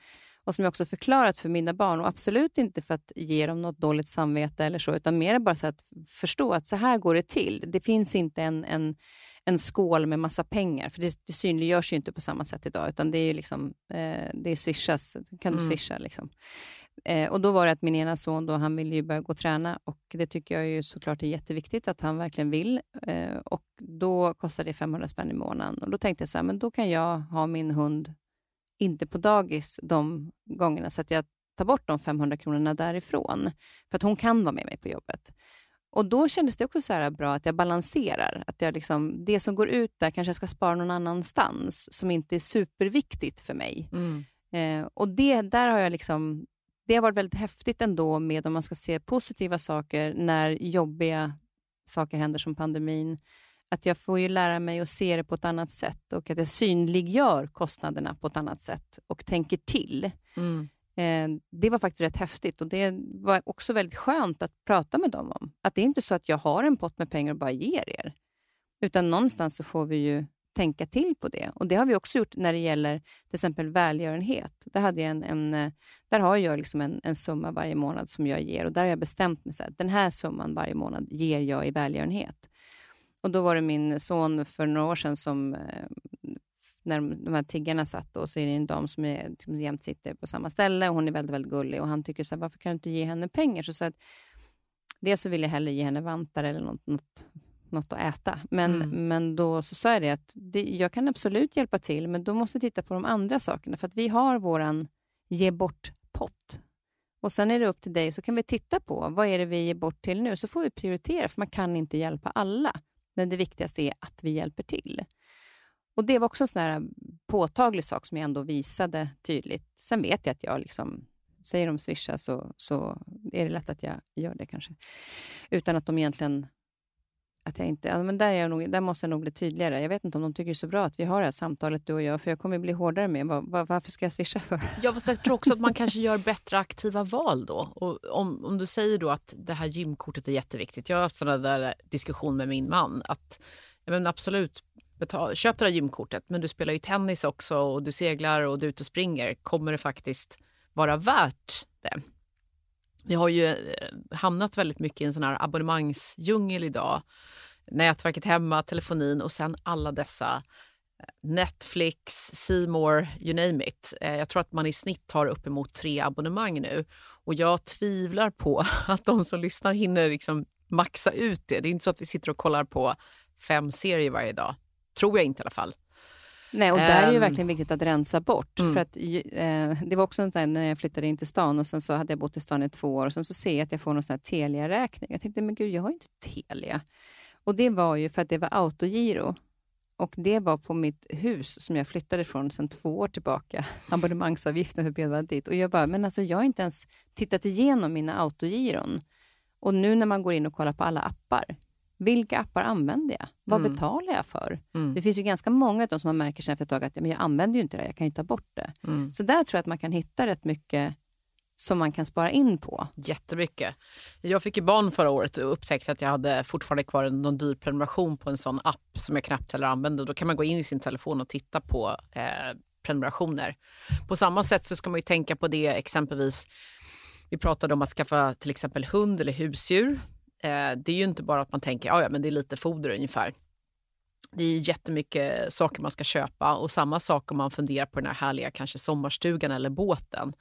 och som jag också förklarat för mina barn. Och Absolut inte för att ge dem något dåligt samvete eller så, utan mer bara så att förstå att så här går det till. Det finns inte en, en, en skål med massa pengar, för det, det synliggörs ju inte på samma sätt idag, utan det är ju liksom, eh, det är swishas, kan du mm. swisha liksom. Eh, och då var det att min ena son, då, han ville ju börja gå och träna och det tycker jag ju såklart är jätteviktigt att han verkligen vill. Eh, och då kostar det 500 spänn i månaden. Och då tänkte jag så här, men då kan jag ha min hund inte på dagis de gångerna, så att jag tar bort de 500 kronorna därifrån. För att hon kan vara med mig på jobbet. Och Då kändes det också så bra att jag balanserar. Att jag liksom, det som går ut där kanske jag ska spara någon annanstans, som inte är superviktigt för mig. Mm. Eh, och det, där har jag liksom det har varit väldigt häftigt ändå med, om man ska se positiva saker, när jobbiga saker händer som pandemin, att jag får ju lära mig att se det på ett annat sätt och att jag synliggör kostnaderna på ett annat sätt och tänker till. Mm. Eh, det var faktiskt rätt häftigt och det var också väldigt skönt att prata med dem om. Att det är inte så att jag har en pott med pengar och bara ger er. Utan någonstans så får vi ju tänka till på det. Och Det har vi också gjort när det gäller till exempel välgörenhet. Där, hade jag en, en eh, där har jag liksom en, en, summa varje månad som jag ger och där har jag bestämt mig att den här summan varje månad ger jag i välgörenhet. Och Då var det min son för några år sedan som eh, när de här tiggarna satt och så är det en dam som är, liksom, jämt sitter på samma ställe och hon är väldigt, väldigt gullig och han tycker så här, varför kan du inte ge henne pengar? Så, så att, dels så vill jag hellre ge henne vantar eller något, något något att äta. Men, mm. men då så sa jag det att det, jag kan absolut hjälpa till, men då måste jag titta på de andra sakerna. För att vi har vår ge bort-pott. Och Sen är det upp till dig, så kan vi titta på vad är det vi ger bort till nu, så får vi prioritera, för man kan inte hjälpa alla. Men det viktigaste är att vi hjälper till. Och Det var också en sån här påtaglig sak som jag ändå visade tydligt. Sen vet jag att jag liksom, säger de swisha så, så är det lätt att jag gör det kanske. Utan att de egentligen att jag inte... Ja, men där, är jag nog, där måste jag nog bli tydligare. Jag vet inte om de tycker det är så bra att vi har det här samtalet, du och jag, för jag kommer bli hårdare med var, var, varför ska jag swisha för? Ja, fast jag tror också att man kanske gör bättre aktiva val då. Och om, om du säger då att det här gymkortet är jätteviktigt. Jag har haft sådana där diskussion med min man. att men Absolut, betal, köp det där gymkortet, men du spelar ju tennis också och du seglar och du är ute och springer. Kommer det faktiskt vara värt det? Vi har ju eh, hamnat väldigt mycket i en sån här abonnemangsdjungel idag. Nätverket hemma, telefonin och sen alla dessa eh, Netflix, Seymour, you name it. Eh, jag tror att man i snitt har uppemot tre abonnemang nu. Och jag tvivlar på att de som lyssnar hinner liksom maxa ut det. Det är inte så att vi sitter och kollar på fem serier varje dag. Tror jag inte i alla fall. Nej, och där är det Ehm. verkligen viktigt att rensa bort. Mm. För att, eh, det var också en sån här, när jag flyttade in till stan och sen så hade jag bott i stan i två år och sen så ser jag att jag får någon sån här Telia-räkning. Jag tänkte, men gud, jag har ju inte Telia. Och det var ju för att det var autogiro. Och det var på mitt hus som jag flyttade ifrån sedan två år tillbaka. Abonnemangsavgiften för bredband dit. Och jag bara, men alltså jag har inte ens tittat igenom mina autogiron. Och nu när man går in och kollar på alla appar, vilka appar använder jag? Vad Mm. betalar jag för? Mm. Det finns ju ganska många av dem som man märker sen efter ett tag att ja, men jag använder ju inte det, jag kan ju ta bort det. Mm. Så där tror jag att man kan hitta rätt mycket som man kan spara in på. Jättemycket. Jag fick ju barn förra året och upptäckte att jag hade fortfarande kvar någon dyr prenumeration på en sån app som jag knappt heller använder. Då kan man gå in i sin telefon och titta på eh, prenumerationer. På samma sätt så ska man ju tänka på det exempelvis. Vi pratade om att skaffa till exempel hund eller husdjur. Eh, det är ju inte bara att man tänker ah, ja, men det är lite foder ungefär. Det är jättemycket saker man ska köpa och samma sak om man funderar på den här härliga kanske sommarstugan eller båten.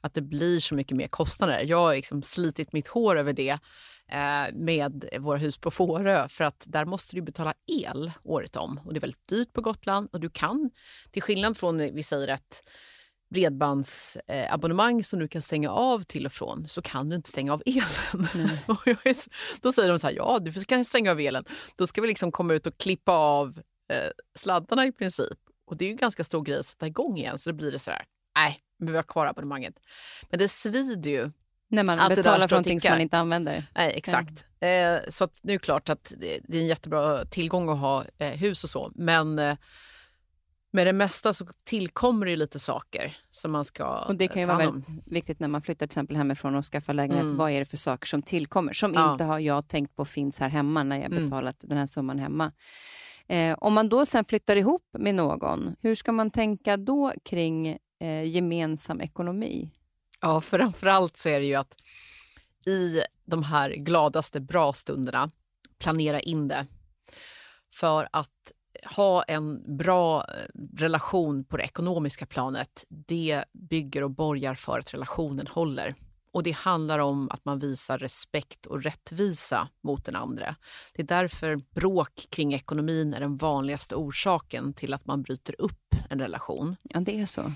Att det blir så mycket mer kostnader. Jag har liksom slitit mitt hår över det eh, med våra hus på Fårö för att där måste du betala el året om och det är väldigt dyrt på Gotland och du kan, till skillnad från vi säger att bredbandsabonnemang som du kan stänga av till och från så kan du inte stänga av elen. S- Då säger de så här, ja du kan stänga av elen. Då ska vi liksom komma ut och klippa av eh, sladdarna i princip. Och det är ju en ganska stor grej att sätta igång igen så då blir det så här, nej, men vi har kvar abonnemanget. Men det svider ju. När man betalar för någonting som man inte använder. Nej, exakt. Eh, så att nu är det klart att det, det är en jättebra tillgång att ha eh, hus och så. Men eh, med det mesta så tillkommer det lite saker som man ska Och det kan ju vara väldigt viktigt när man flyttar till exempel hemifrån och skaffar lägenhet. Mm. Vad är det för saker som tillkommer? Som Ja. inte har jag tänkt på finns här hemma när jag Mm. betalat den här summan hemma. Eh, om man då sen flyttar ihop med någon, hur ska man tänka då kring eh, gemensam ekonomi? Ja, framförallt så är det ju att i de här gladaste bra stunderna planera in det. För att ha en bra eh, relation på det ekonomiska planet, det bygger och borgar för att relationen håller. Och det handlar om att man visar respekt och rättvisa mot den andra. Det är därför bråk kring ekonomin är den vanligaste orsaken till att man bryter upp en relation. Ja, det är så.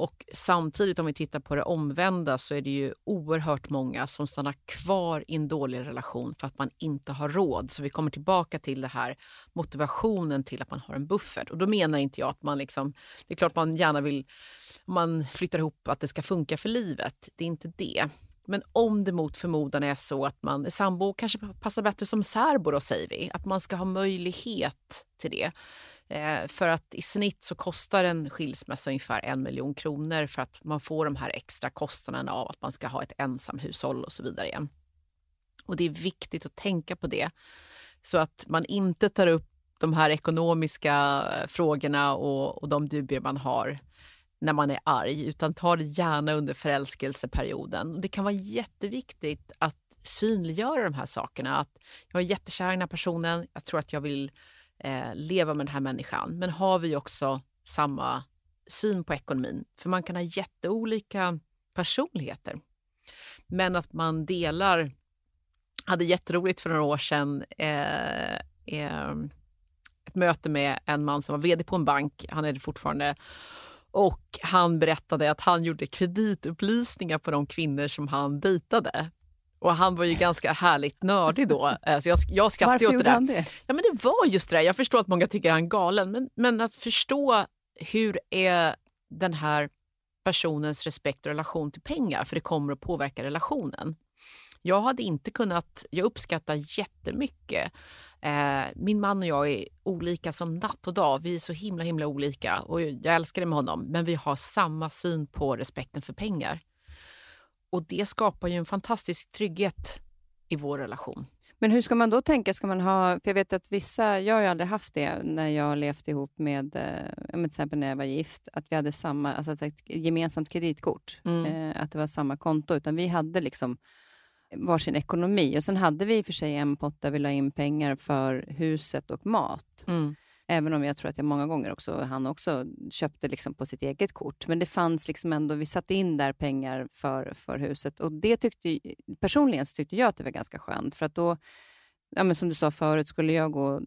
Och samtidigt om vi tittar på det omvända så är det ju oerhört många som stannar kvar i en dålig relation för att man inte har råd. Så vi kommer tillbaka till det här motivationen till att man har en buffert. Och då menar inte jag att man liksom, det är klart man gärna vill, man flyttar ihop att det ska funka för livet. Det är inte det. Men om det mot förmodan är så att man är sambo, kanske passar bättre som särbo då säger vi, att man ska ha möjlighet till det. Eh, för att i snitt så kostar en skilsmässa ungefär en miljon kronor för att man får de här extra kostnaderna av att man ska ha ett ensamhushåll och så vidare igen. Och det är viktigt att tänka på det så att man inte tar upp de här ekonomiska eh, frågorna och, och de dubier man har när man är arg, utan ta det gärna under förälskelseperioden. Det kan vara jätteviktigt att synliggöra de här sakerna. Att jag är jättekär i den här personen, jag tror att jag vill eh, leva med den här människan. Men har vi också samma syn på ekonomin? För man kan ha jätteolika personligheter. Men att man delar... hade jätteroligt för några år sedan eh, eh, ett möte med en man som var vd på en bank. Han är det fortfarande. Och han berättade att han gjorde kreditupplysningar på de kvinnor som han dejtade. Och han var ju ganska härligt nördig då. Eh, Så jag, jag skrattade åt det där. han det? Ja, men det var just det där. Jag förstår att många tycker han är galen, men, men att förstå hur är den här personens respekt och relation till pengar, för det kommer att påverka relationen. Jag hade inte kunnat, jag uppskattar jättemycket. Eh, min man och jag är olika som natt och dag. Vi är så himla himla olika och jag älskar det med honom, men vi har samma syn på respekten för pengar. Och det skapar ju en fantastisk trygghet i vår relation. Men hur ska man då tänka? Ska man ha, för jag vet att vissa, jag har ju aldrig haft det när jag har levt ihop med, eh, men till exempel när jag var gift, att vi hade samma, alltså ett gemensamt kreditkort, Mm. eh, att det var samma konto, utan vi hade liksom varsin ekonomi och sen hade vi i och för sig en pott där vi la in pengar för huset och mat. Mm. Även om jag tror att jag många gånger också, han också köpte liksom på sitt eget kort. Men det fanns liksom ändå, vi satte in där pengar för, för huset. Och det tyckte, personligen så tyckte jag att det var ganska skönt. För att då, ja, men som du sa förut, skulle jag gå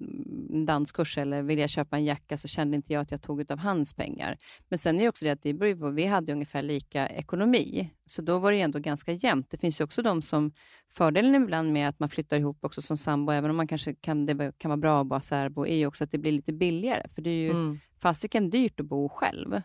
danskurs eller vilja köpa en jacka så kände inte jag att jag tog av hans pengar. Men sen är det också det att det beror på, vi hade ungefär lika ekonomi, så då var det ändå ganska jämnt. Det finns ju också de som, fördelen ibland med att man flyttar ihop också som sambo, även om man kanske kan, det kan vara bra att vara särbo, är ju också att det blir lite billigare. För det är ju mm. fasiken dyrt att bo själv.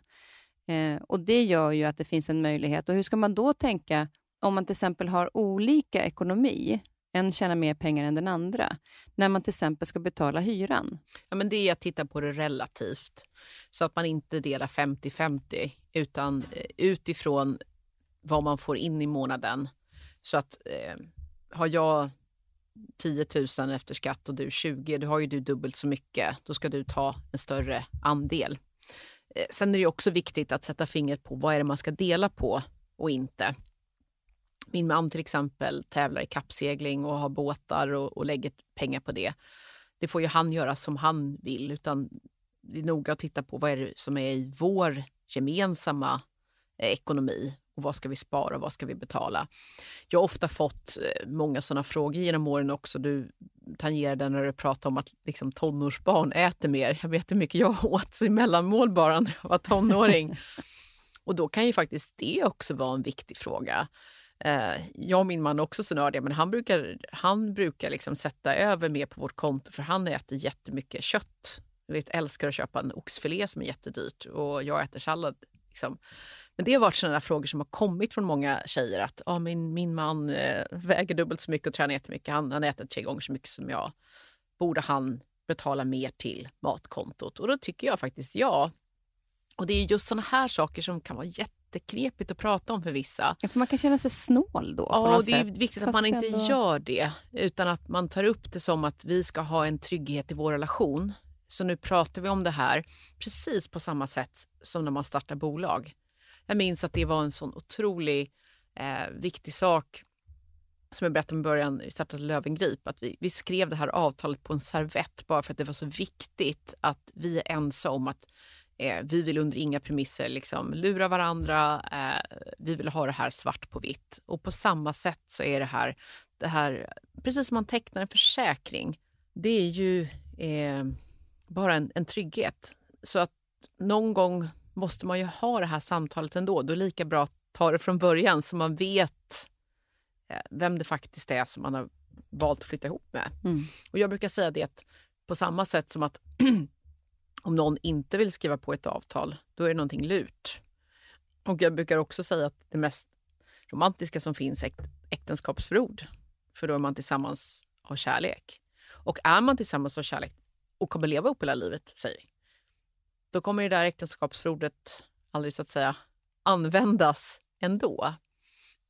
Eh, och Det gör ju att det finns en möjlighet. Och Hur ska man då tänka om man till exempel har olika ekonomi? En tjänar mer pengar än den andra. När man till exempel ska betala hyran. Ja, men det är att titta på det relativt. Så att man inte delar 50-50 utan eh, utifrån vad man får in i månaden. Så att eh, har jag 10 000 efter skatt och du 20, då har ju du dubbelt så mycket. Då ska du ta en större andel. Eh, sen är det också viktigt att sätta fingret på vad är det man ska dela på och inte. Min man till exempel tävlar i kappsegling och har båtar och, och lägger pengar på det. Det får ju han göra som han vill, utan det är noga att titta på vad är det som är i vår gemensamma eh, ekonomi och vad ska vi spara och vad ska vi betala? Jag har ofta fått eh, många sådana frågor genom åren också. Du tangerade när du pratade om att liksom, tonårsbarn äter mer. Jag vet hur mycket jag åt i mellanmål bara när jag var tonåring. och då kan ju faktiskt det också vara en viktig fråga. Eh, jag och min man är också så nördiga, men han brukar, han brukar liksom sätta över mer på vårt konto för han äter jättemycket kött. Jag vet, älskar att köpa en oxfilé som är jättedyrt och jag äter sallad. Liksom. Men det har varit sådana frågor som har kommit från många tjejer att ah, min, min man eh, väger dubbelt så mycket och tränar jättemycket. Han, han äter tre gånger så mycket som jag. Borde han betala mer till matkontot? Och då tycker jag faktiskt ja. Och det är just sådana här saker som kan vara jätteknepigt att prata om för vissa. Ja, för man kan känna sig snål då. Ja, och det är viktigt att man inte ändå... gör det. Utan att man tar upp det som att vi ska ha en trygghet i vår relation. Så nu pratar vi om det här precis på samma sätt som när man startar bolag. Jag minns att det var en sån otrolig eh, viktig sak som jag berättade om i början, vi startade Lövengrip, att vi, vi skrev det här avtalet på en servett bara för att det var så viktigt att vi är ense om att eh, vi vill under inga premisser liksom lura varandra. Eh, vi vill ha det här svart på vitt. Och på samma sätt så är det här, det här precis som man tecknar en försäkring, det är ju eh, bara en, en trygghet. Så att någon gång måste man ju ha det här samtalet ändå. Då är det lika bra att ta det från början så man vet eh, vem det faktiskt är som man har valt att flytta ihop med. Mm. Och Jag brukar säga det på samma sätt som att om någon inte vill skriva på ett avtal, då är det någonting lurt. Och jag brukar också säga att det mest romantiska som finns är äktenskapsförord. För då är man tillsammans av kärlek. Och är man tillsammans av kärlek och kommer leva upp hela livet, säger då kommer det där äktenskapsförordet aldrig så att säga användas ändå.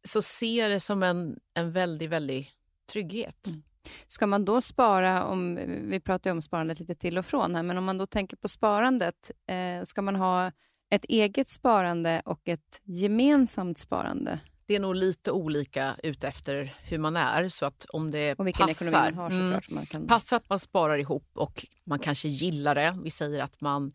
Så se det som en, en väldigt, väldigt trygghet. Mm. Ska man då spara, om, vi pratar ju om sparandet lite till och från här, men om man då tänker på sparandet, eh, ska man ha ett eget sparande och ett gemensamt sparande? Det är nog lite olika utefter hur man är. Så att om det och vilken passar, ekonomi man har såklart. Mm, man kan... Passar att man sparar ihop och man kanske gillar det. Vi säger att man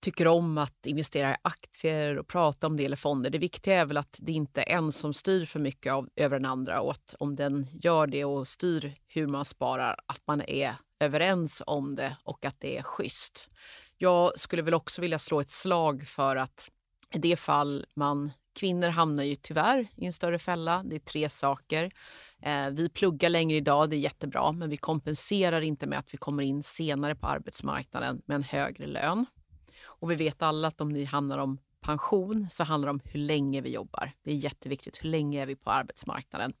tycker om att investera i aktier och prata om det eller fonder. Det viktiga är väl att det inte är en som styr för mycket av, över den andra och att om den gör det och styr hur man sparar, att man är överens om det och att det är schysst. Jag skulle väl också vilja slå ett slag för att i det fall man Kvinnor hamnar ju tyvärr i en större fälla. Det är tre saker. Eh, vi pluggar längre idag, det är jättebra, men vi kompenserar inte med att vi kommer in senare på arbetsmarknaden med en högre lön. Och vi vet alla att om ni handlar om pension så handlar det om hur länge vi jobbar. Det är jätteviktigt. Hur länge är vi på arbetsmarknaden?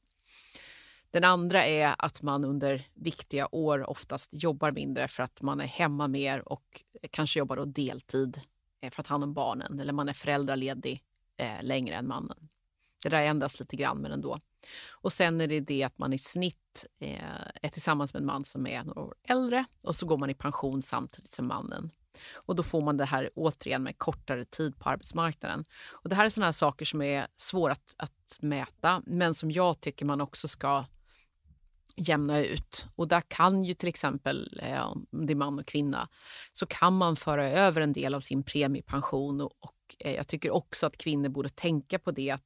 Den andra är att man under viktiga år oftast jobbar mindre för att man är hemma mer och kanske jobbar då deltid eh, för att ta hand om barnen eller man är föräldraledig eh, längre än mannen. Det där ändras lite grann, men ändå. Och sen är det det att man i snitt eh, är tillsammans med en man som är några år äldre och så går man i pension samtidigt som mannen. Och då får man det här återigen med kortare tid på arbetsmarknaden. Och det här är sådana saker som är svåra att, att mäta, men som jag tycker man också ska jämna ut. Och där kan ju till exempel, eh, om det är man och kvinna, så kan man föra över en del av sin premiepension. Och, och eh, jag tycker också att kvinnor borde tänka på det att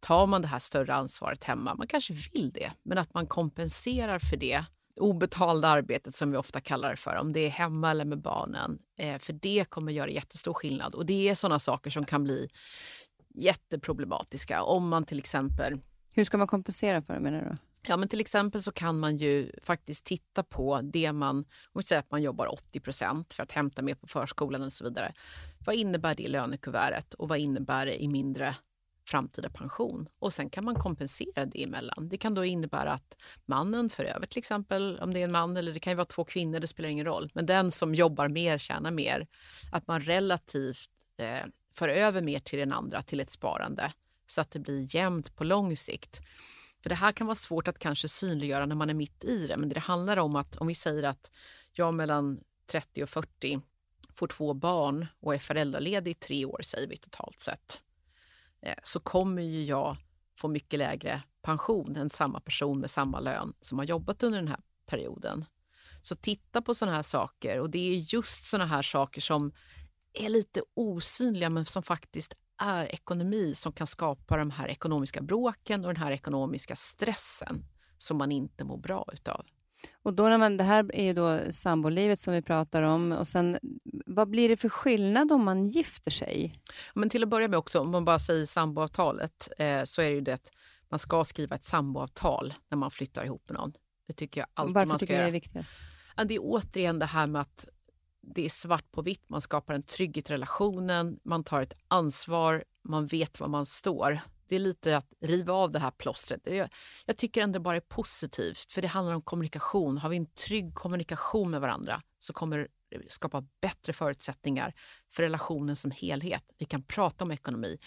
tar man det här större ansvaret hemma, man kanske vill det, men att man kompenserar för det obetalda arbetet som vi ofta kallar det för, om det är hemma eller med barnen. Eh, för det kommer göra jättestor skillnad och det är sådana saker som kan bli jätteproblematiska om man till exempel... Hur ska man kompensera för det menar du? Ja, men till exempel så kan man ju faktiskt titta på det man, om vi säger att man jobbar 80% för att hämta med på förskolan och så vidare. Vad innebär det i lönekuvertet och vad innebär det i mindre framtida pension? Och sen kan man kompensera det emellan. Det kan då innebära att mannen för över till exempel, om det är en man eller det kan ju vara två kvinnor, det spelar ingen roll. Men den som jobbar mer tjänar mer. Att man relativt eh, för över mer till den andra, till ett sparande, så att det blir jämnt på lång sikt. För det här kan vara svårt att kanske synliggöra när man är mitt i det, men det handlar om att om vi säger att jag mellan 30 och 40 får två barn och är föräldraledig i tre år, säger vi totalt sett, Eh, så kommer ju jag få mycket lägre pension än samma person med samma lön som har jobbat under den här perioden. Så titta på sådana här saker och det är just sådana här saker som är lite osynliga men som faktiskt är ekonomi som kan skapa de här ekonomiska bråken och den här ekonomiska stressen som man inte mår bra utav. Och då när man, det här är ju då sambolivet som vi pratar om. Och sen, vad blir det för skillnad om man gifter sig? Men till att börja med också, om man bara säger samboavtalet, eh, så är det ju det att man ska skriva ett samboavtal när man flyttar ihop med någon. Det tycker jag alltid Varför man ska tycker göra. du det är viktigast? Ja, det är återigen det här med att det är svart på vitt. Man skapar en trygghet i relationen, man tar ett ansvar, man vet var man står. Det är lite att riva av det här plåstret. Jag, jag tycker ändå bara är positivt, för det handlar om kommunikation. Har vi en trygg kommunikation med varandra så kommer det skapa bättre förutsättningar för relationen som helhet. Vi kan prata om ekonomi,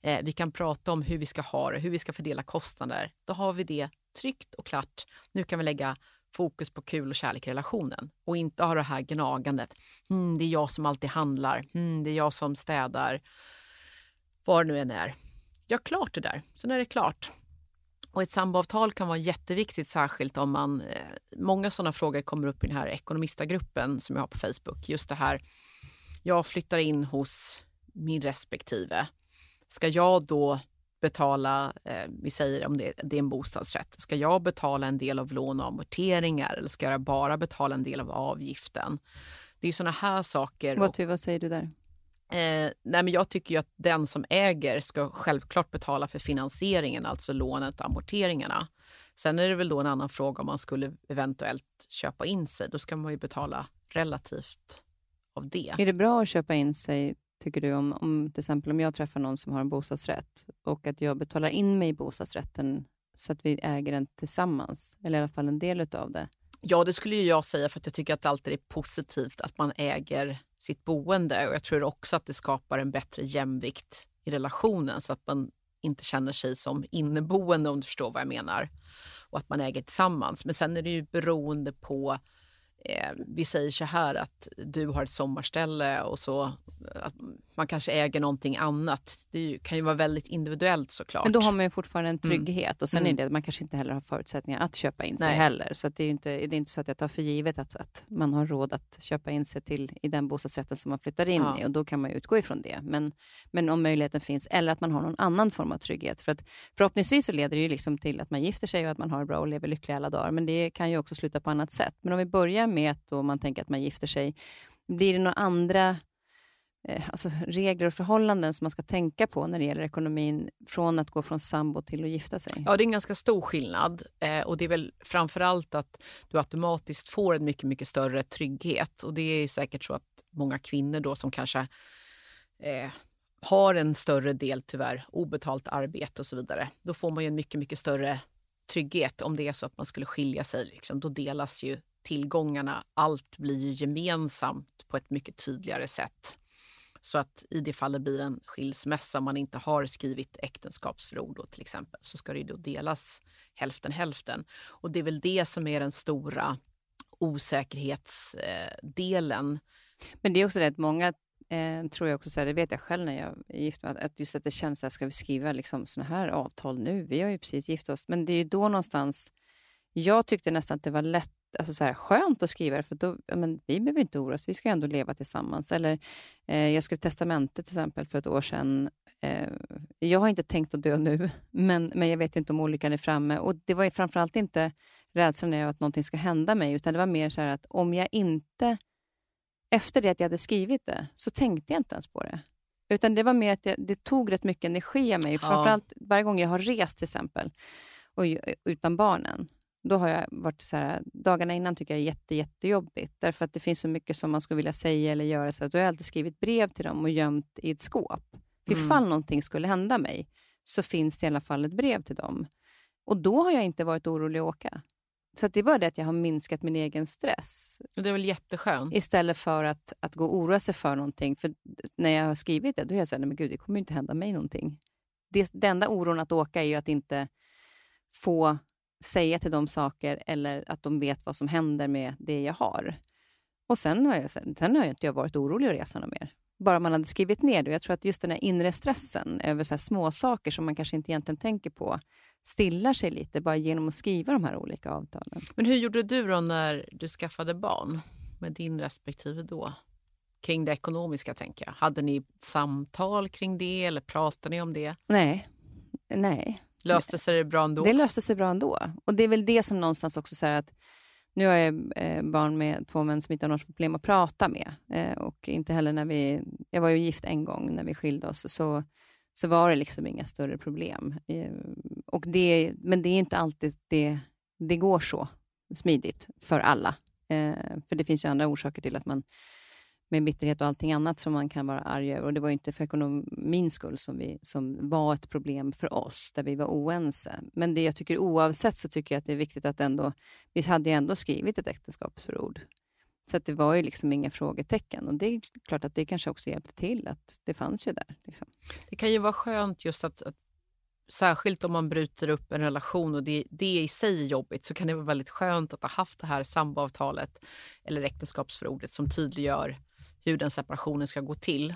eh, vi kan prata om hur vi ska ha det, hur vi ska fördela kostnader. Då har vi det tryggt och klart. Nu kan vi lägga fokus på kul och kärlek i relationen och inte ha det här gnagandet. Mm, det är jag som alltid handlar. Mm, det är jag som städar. Var det nu än är. Gör klart det där, sen är det klart. Och ett samboavtal kan vara jätteviktigt, särskilt om man... Eh, många sådana frågor kommer upp i den här ekonomistagruppen som jag har på Facebook. Just det här, jag flyttar in hos min respektive. Ska jag då betala, eh, vi säger om det, det, är en bostadsrätt, ska jag betala en del av lån och amorteringar eller ska jag bara betala en del av avgiften? Det är sådana här saker. Vad, och, vad säger du där? Eh, nej men jag tycker att den som äger ska självklart betala för finansieringen, alltså lånet och amorteringarna. Sen är det väl då en annan fråga om man skulle eventuellt köpa in sig. Då ska man ju betala relativt av det. Är det bra att köpa in sig tycker du, om, om till exempel om jag träffar någon som har en bostadsrätt och att jag betalar in mig i bostadsrätten så att vi äger den tillsammans, eller i alla fall en del av det? Ja, det skulle jag säga för att jag tycker att det alltid är positivt att man äger sitt boende och jag tror också att det skapar en bättre jämvikt i relationen så att man inte känner sig som inneboende om du förstår vad jag menar. Och att man äger tillsammans. Men sen är det ju beroende på eh, vi säger så här att du har ett sommarställe och så att man kanske äger någonting annat. Det kan ju vara väldigt individuellt såklart. Men då har man ju fortfarande en mm. trygghet mm. och sen mm. är det att man kanske inte heller har förutsättningar att köpa in sig Nej. heller. Så det är inte, det är inte så att jag tar för givet att, att man har råd att köpa in sig till i den bostadsrätten som man flyttar in ja. i och då kan man ju utgå ifrån det. Men, men om möjligheten finns eller att man har någon annan form av trygghet. För att förhoppningsvis så leder det ju liksom till att man gifter sig och att man har bra och lever lyckliga alla dagar. Men det kan ju också sluta på annat sätt. Men om vi börjar med att man tänker att man gifter sig, blir det några andra Eh, alltså regler och förhållanden som man ska tänka på när det gäller ekonomin från att gå från sambo till att gifta sig? Ja, det är en ganska stor skillnad eh, och det är väl framför allt att du automatiskt får en mycket, mycket större trygghet och det är säkert så att många kvinnor då som kanske eh, har en större del tyvärr obetalt arbete och så vidare. Då får man ju en mycket, mycket större trygghet om det är så att man skulle skilja sig. Liksom, då delas ju tillgångarna, allt blir ju gemensamt på ett mycket tydligare sätt. Så att i det fall det blir en skilsmässa, om man inte har skrivit äktenskapsförord då, till exempel, så ska det då delas hälften hälften. Och det är väl det som är den stora osäkerhetsdelen. Men det är också det att många eh, tror jag också, så här, det vet jag själv när jag är gift med, att just att det känns så här, ska vi skriva liksom såna här avtal nu? Vi har ju precis gift oss. Men det är ju då någonstans, jag tyckte nästan att det var lätt alltså så här, skönt att skriva det, för då, men, vi behöver inte oroa oss, vi ska ändå leva tillsammans. Eller, eh, jag skrev testamentet till exempel för ett år sedan. Eh, jag har inte tänkt att dö nu, men, men jag vet inte om olyckan är framme. Och Det var ju framförallt inte rädslan är att någonting ska hända mig, utan det var mer så att om jag inte... Efter det att jag hade skrivit det, så tänkte jag inte ens på det. Utan det var mer att jag, det tog rätt mycket energi av mig. Ja. Framförallt varje gång jag har rest till exempel, och, utan barnen. Då har jag varit så här, dagarna innan tycker jag är jätte, jättejobbigt. Därför att det finns så mycket som man skulle vilja säga eller göra. Så då har jag alltid skrivit brev till dem och gömt i ett skåp. För mm. ifall någonting skulle hända mig, så finns det i alla fall ett brev till dem. Och då har jag inte varit orolig att åka. Så det är bara det att jag har minskat min egen stress. Det är väl jätteskönt? Istället för att, att gå och oroa sig för någonting. För när jag har skrivit det, då är jag så här, nej men gud, det kommer ju inte hända mig någonting. Det, det enda oron att åka är ju att inte få säga till dem saker eller att de vet vad som händer med det jag har. Och sen har jag, sen har jag inte varit orolig att resa något mer. Bara man hade skrivit ner det. Jag tror att just den här inre stressen över så små saker som man kanske inte egentligen tänker på, stillar sig lite bara genom att skriva de här olika avtalen. Men hur gjorde du då när du skaffade barn med din respektive då? Kring det ekonomiska, tänker jag. Hade ni samtal kring det eller pratade ni om det? Nej. Nej. Löste sig det bra ändå? Det löste sig bra ändå. Och det är väl det som någonstans också så att nu har jag eh, barn med två män som inte har något problem att prata med. Eh, och inte heller när vi... Jag var ju gift en gång när vi skilde oss, så, så var det liksom inga större problem. Eh, och det, men det är inte alltid det, det går så smidigt för alla. Eh, för det finns ju andra orsaker till att man med bitterhet och allting annat som man kan vara arg över. Och det var inte för ekonomins skull som, vi, som var ett problem för oss, där vi var oense. Men det jag tycker oavsett så tycker jag att det är viktigt att ändå, vi hade ju ändå skrivit ett äktenskapsförord. Så att det var ju liksom inga frågetecken. Och det är klart att det kanske också hjälpte till, att det fanns ju där. Liksom. Det kan ju vara skönt just att, att särskilt om man bryter upp en relation och det, det i sig är jobbigt, så kan det vara väldigt skönt att ha haft det här samboavtalet eller äktenskapsförordet som tydliggör hur den separationen ska gå till,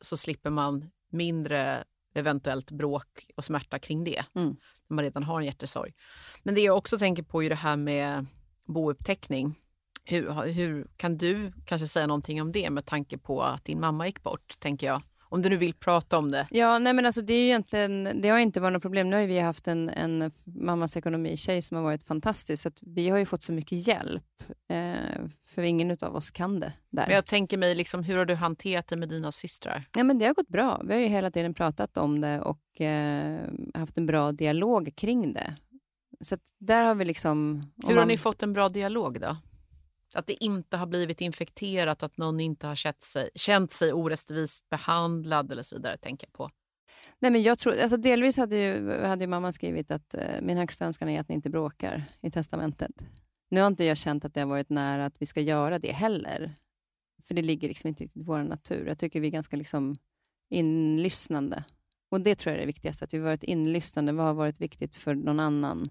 så slipper man mindre eventuellt bråk och smärta kring det, mm. när man redan har en hjärtesorg. Men det jag också tänker på är det här med bouppteckning. Hur, hur kan du kanske säga någonting om det med tanke på att din mamma gick bort, tänker jag? Om du nu vill prata om det. Ja, nej men alltså det, är egentligen, det har inte varit något problem. Nu har vi haft en, en mammas ekonomi-tjej som har varit fantastisk, så vi har ju fått så mycket hjälp. Eh, för ingen av oss kan det där. Men jag tänker mig, liksom, hur har du hanterat det med dina systrar? Ja, men det har gått bra. Vi har ju hela tiden pratat om det och eh, haft en bra dialog kring det. Så där har vi liksom... Hur har man... ni fått en bra dialog då? Att det inte har blivit infekterat, att någon inte har känt sig, känt sig orättvist behandlad eller så vidare, tänker jag på. Nej, men jag tror, alltså delvis hade ju, hade ju mamma skrivit att eh, min högsta önskan är att ni inte bråkar i testamentet. Nu har inte jag känt att det har varit nära att vi ska göra det heller. För det ligger liksom inte riktigt i vår natur. Jag tycker vi är ganska liksom inlyssnande. Och det tror jag är det viktigaste, att vi har varit inlyssnande. Vad har varit viktigt för någon annan?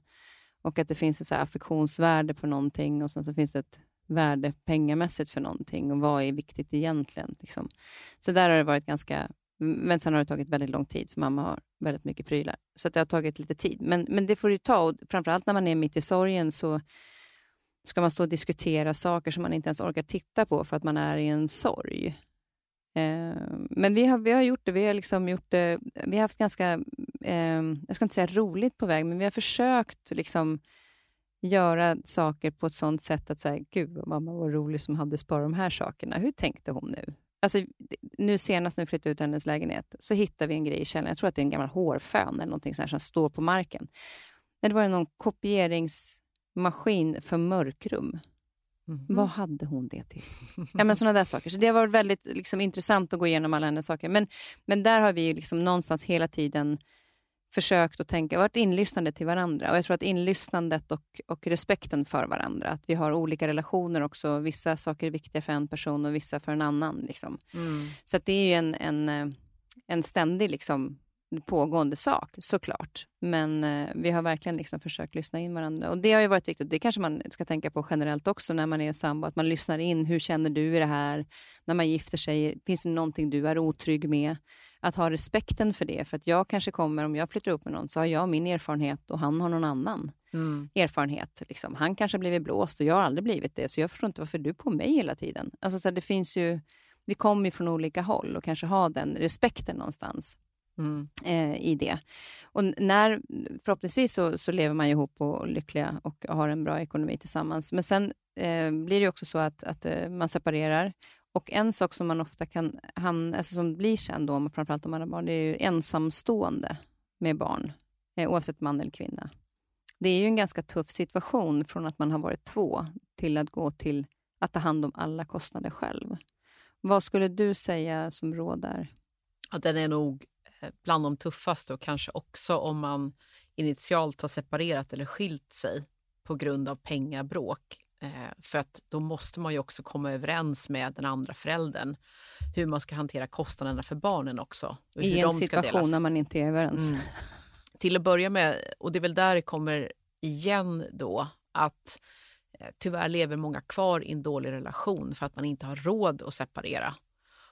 Och att det finns ett så affektionsvärde på någonting och sen så finns det ett värde pengamässigt för någonting och vad är viktigt egentligen. Liksom. Så där har det varit ganska... Men sen har det tagit väldigt lång tid, för mamma har väldigt mycket prylar. Så det har tagit lite tid. Men, men det får det ta. Och framförallt när man är mitt i sorgen så ska man stå och diskutera saker som man inte ens orkar titta på för att man är i en sorg. Eh, men vi har, vi har gjort det. Vi har, liksom gjort det, vi har haft ganska, eh, jag ska inte säga roligt på väg, men vi har försökt liksom göra saker på ett sånt sätt att säga, gud vad mamma var rolig som hade sparat de här sakerna. Hur tänkte hon nu? Alltså, nu senast när vi flyttade ut hennes lägenhet så hittade vi en grej i källaren. Jag tror att det är en gammal hårfön eller någonting sånt som står på marken. Det var någon kopieringsmaskin för mörkrum. Mm. Vad hade hon det till? ja, men sådana där saker. Så det har varit väldigt liksom, intressant att gå igenom alla hennes saker. Men, men där har vi liksom någonstans hela tiden försökt att tänka, varit inlyssnande till varandra. Och Jag tror att inlyssnandet och, och respekten för varandra, att vi har olika relationer också. Vissa saker är viktiga för en person och vissa för en annan. Liksom. Mm. Så det är ju en, en, eh, en ständig liksom, pågående sak, såklart. Men eh, vi har verkligen liksom försökt lyssna in varandra. Och Det har ju varit viktigt. Det kanske man ska tänka på generellt också när man är sambo. Att man lyssnar in. Hur känner du i det här? När man gifter sig, finns det någonting du är otrygg med? Att ha respekten för det. För att jag kanske kommer, om jag flyttar upp med någon, så har jag min erfarenhet och han har någon annan mm. erfarenhet. Liksom. Han kanske har blivit blåst och jag har aldrig blivit det, så jag förstår inte varför du är på mig hela tiden. Alltså, så det finns ju, vi kommer ju från olika håll och kanske ha den respekten någonstans. mm. eh, i det. Och när, förhoppningsvis så, så lever man ihop och lyckliga och har en bra ekonomi tillsammans. Men sen eh, blir det också så att, att eh, man separerar. Och en sak som man ofta kan hamna, alltså som blir känd, då, framförallt om man har barn, det är ju ensamstående med barn, eh, oavsett man eller kvinna. Det är ju en ganska tuff situation från att man har varit två till att gå till att ta hand om alla kostnader själv. Vad skulle du säga som råd där? Ja, den är nog eh, bland de tuffaste och kanske också om man initialt har separerat eller skilt sig på grund av pengabråk. Eh, för att då måste man ju också komma överens med den andra föräldern hur man ska hantera kostnaderna för barnen också. I en situation när man inte är överens. Mm. Till att börja med, och det är väl där det kommer igen då, att Eh, tyvärr lever många kvar i en dålig relation för att man inte har råd att separera.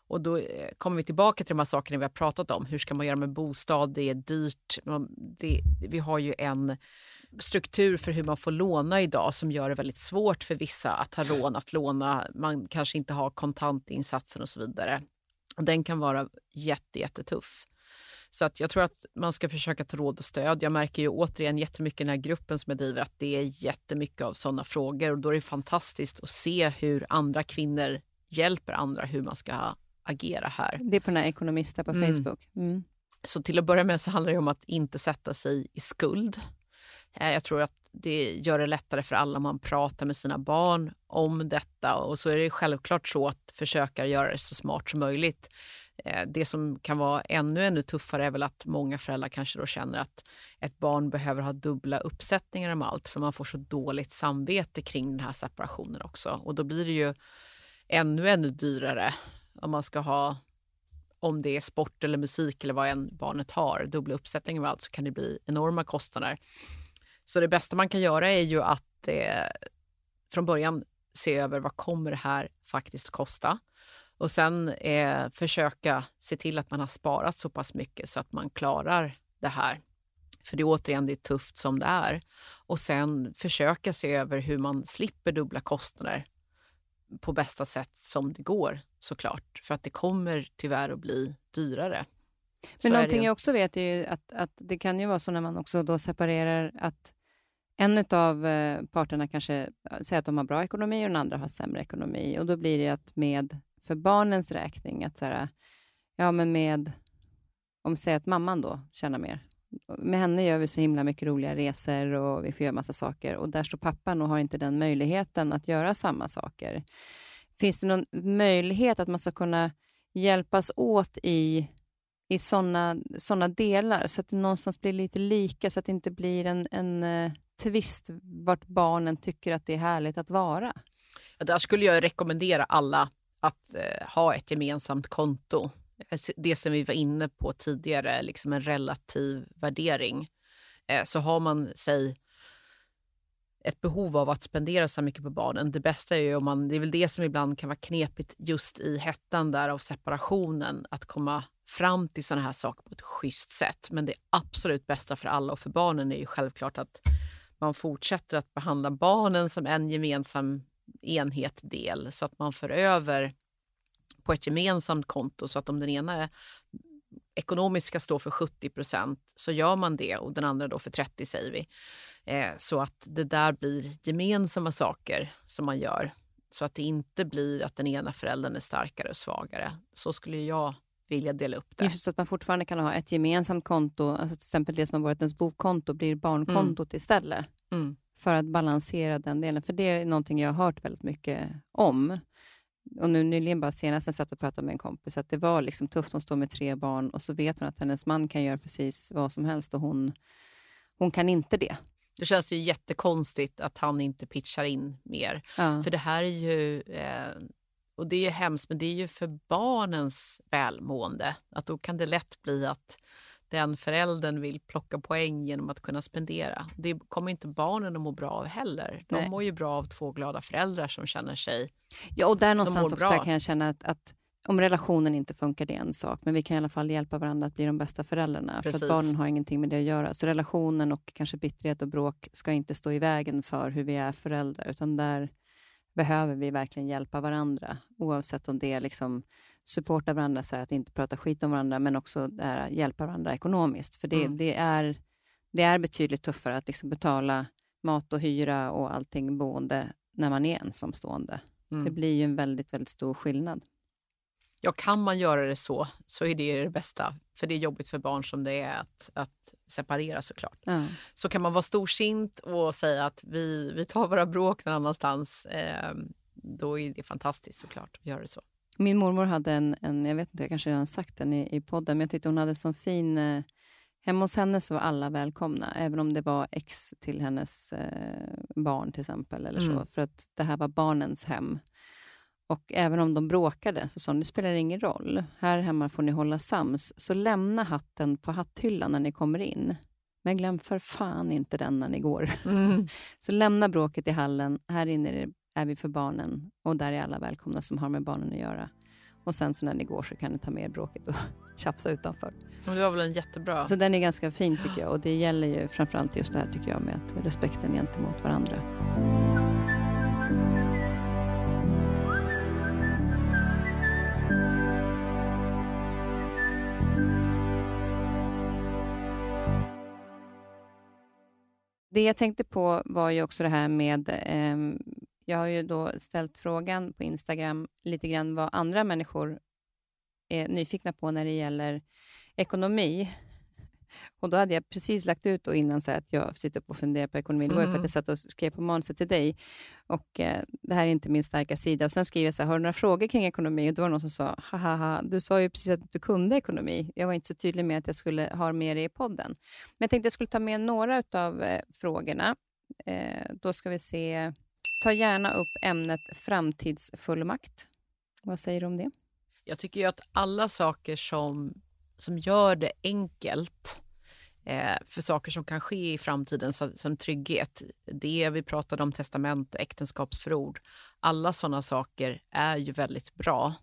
Och då eh, kommer vi tillbaka till de här sakerna vi har pratat om. Hur ska man göra med bostad? Det är dyrt. Det, vi har ju en struktur för hur man får låna idag som gör det väldigt svårt för vissa att ha råd att låna. Man kanske inte har kontantinsatsen och så vidare. Och den kan vara jätte, jättetuff. Så att jag tror att man ska försöka ta råd och stöd. Jag märker ju återigen jättemycket i den här gruppen som jag driver att det är jättemycket av sådana frågor och då är det fantastiskt att se hur andra kvinnor hjälper andra hur man ska agera här. Det är på den här Ekonomista på mm. Facebook. Mm. Så till att börja med så handlar det om att inte sätta sig i skuld. Eh, jag tror att det gör det lättare för alla om man pratar med sina barn om detta och så är det självklart så att försöka göra det så smart som möjligt. Eh, det som kan vara ännu, ännu tuffare är väl att många föräldrar kanske då känner att ett barn behöver ha dubbla uppsättningar om allt för man får så dåligt samvete kring den här separationen också. Och då blir det ju ännu, ännu dyrare om man ska ha om det är sport eller musik eller vad än barnet har, dubbla uppsättningar av allt, så kan det bli enorma kostnader. Så det bästa man kan göra är ju att eh, från början se över vad kommer det här faktiskt kosta? Och sen eh, försöka se till att man har sparat så pass mycket så att man klarar det här. För det är återigen det är tufft som det är. Och sen försöka se över hur man slipper dubbla kostnader på bästa sätt som det går såklart. För att det kommer tyvärr att bli dyrare. Men så någonting jag också vet är ju att, att det kan ju vara så när man också då separerar att en av eh, parterna kanske säger att de har bra ekonomi och den andra har sämre ekonomi. Och då blir det att med för barnens räkning, att så här, ja men med, om säger att mamman då tjänar mer, med henne gör vi så himla mycket roliga resor och vi får göra massa saker och där står pappan och har inte den möjligheten att göra samma saker. Finns det någon möjlighet att man ska kunna hjälpas åt i, i sådana såna delar, så att det någonstans blir lite lika, så att det inte blir en, en eh, tvist vart barnen tycker att det är härligt att vara? där skulle jag rekommendera alla att eh, ha ett gemensamt konto. Alltså, det som vi var inne på tidigare, liksom en relativ värdering. Eh, så har man, sig ett behov av att spendera så mycket på barnen. Det bästa är ju om man, det är väl det som ibland kan vara knepigt just i hettan där av separationen, att komma fram till sådana här saker på ett schysst sätt. Men det absolut bästa för alla och för barnen är ju självklart att man fortsätter att behandla barnen som en gemensam enhet del så att man för över på ett gemensamt konto så att om den ena ekonomiskt ska stå för 70 procent så gör man det och den andra då för 30 säger vi. Eh, så att det där blir gemensamma saker som man gör så att det inte blir att den ena föräldern är starkare och svagare. Så skulle jag vilja dela upp det. Just så att man fortfarande kan ha ett gemensamt konto, alltså till exempel det som har varit ens bokkonto blir barnkontot mm. istället. Mm för att balansera den delen. För det är någonting jag har hört väldigt mycket om. Och nu nyligen, bara senast, jag satt och pratade med en kompis, att det var liksom tufft. Hon står med tre barn och så vet hon att hennes man kan göra precis vad som helst och hon, hon kan inte det. Det känns ju jättekonstigt att han inte pitchar in mer. Ja. För det här är ju, eh, och det är hemskt, men det är ju för barnens välmående. Att då kan det lätt bli att den föräldern vill plocka poäng genom att kunna spendera. Det kommer inte barnen att må bra av heller. De Nej. mår ju bra av två glada föräldrar som känner sig Ja, och där någonstans också kan jag känna att, att, om relationen inte funkar, det är en sak, men vi kan i alla fall hjälpa varandra att bli de bästa föräldrarna. Precis. För att barnen har ingenting med det att göra. Så relationen och kanske bitterhet och bråk ska inte stå i vägen för hur vi är föräldrar, utan där behöver vi verkligen hjälpa varandra. Oavsett om det är liksom supporta varandra, så att inte prata skit om varandra, men också där, hjälpa varandra ekonomiskt. För det, mm. det, är, det är betydligt tuffare att liksom betala mat och hyra och allting boende när man är ensamstående. Mm. Det blir ju en väldigt, väldigt stor skillnad. Ja, kan man göra det så, så är det det bästa. För det är jobbigt för barn som det är att, att separera såklart. Mm. Så kan man vara storsint och säga att vi, vi tar våra bråk någon annanstans, eh, då är det fantastiskt såklart att göra det så. Min mormor hade en, en jag vet inte, jag kanske redan sagt den i, i podden, men jag tyckte hon hade en sån fin eh, Hemma hos henne så var alla välkomna, även om det var ex till hennes eh, barn till exempel. eller så, mm. För att det här var barnens hem. Och även om de bråkade så sa hon, det spelar ingen roll. Här hemma får ni hålla sams. Så lämna hatten på hatthyllan när ni kommer in. Men glöm för fan inte den när ni går. Mm. så lämna bråket i hallen. Här inne är vi för barnen och där är alla välkomna som har med barnen att göra. Och sen så när ni går så kan ni ta med er bråket och tjafsa utanför. Men det var väl en jättebra... Så den är ganska fin tycker jag. Och det gäller ju framförallt just det här tycker jag med att respekten gentemot varandra. Det jag tänkte på var ju också det här med eh, jag har ju då ställt frågan på Instagram lite grann vad andra människor är nyfikna på när det gäller ekonomi. Och Då hade jag precis lagt ut och innan så att jag sitter och funderar på ekonomi. Det var mm. för att jag satt och skrev på manuset till dig. Och eh, Det här är inte min starka sida. Och Sen skriver jag så här, har du några frågor kring ekonomi? Och Då var det någon som sa, haha, du sa ju precis att du kunde ekonomi. Jag var inte så tydlig med att jag skulle ha med det i podden. Men jag tänkte jag skulle ta med några av eh, frågorna. Eh, då ska vi se. Ta gärna upp ämnet framtidsfullmakt. Vad säger du om det? Jag tycker ju att alla saker som, som gör det enkelt eh, för saker som kan ske i framtiden så, som trygghet, det vi pratade om testament, äktenskapsförord, alla sådana saker är ju väldigt bra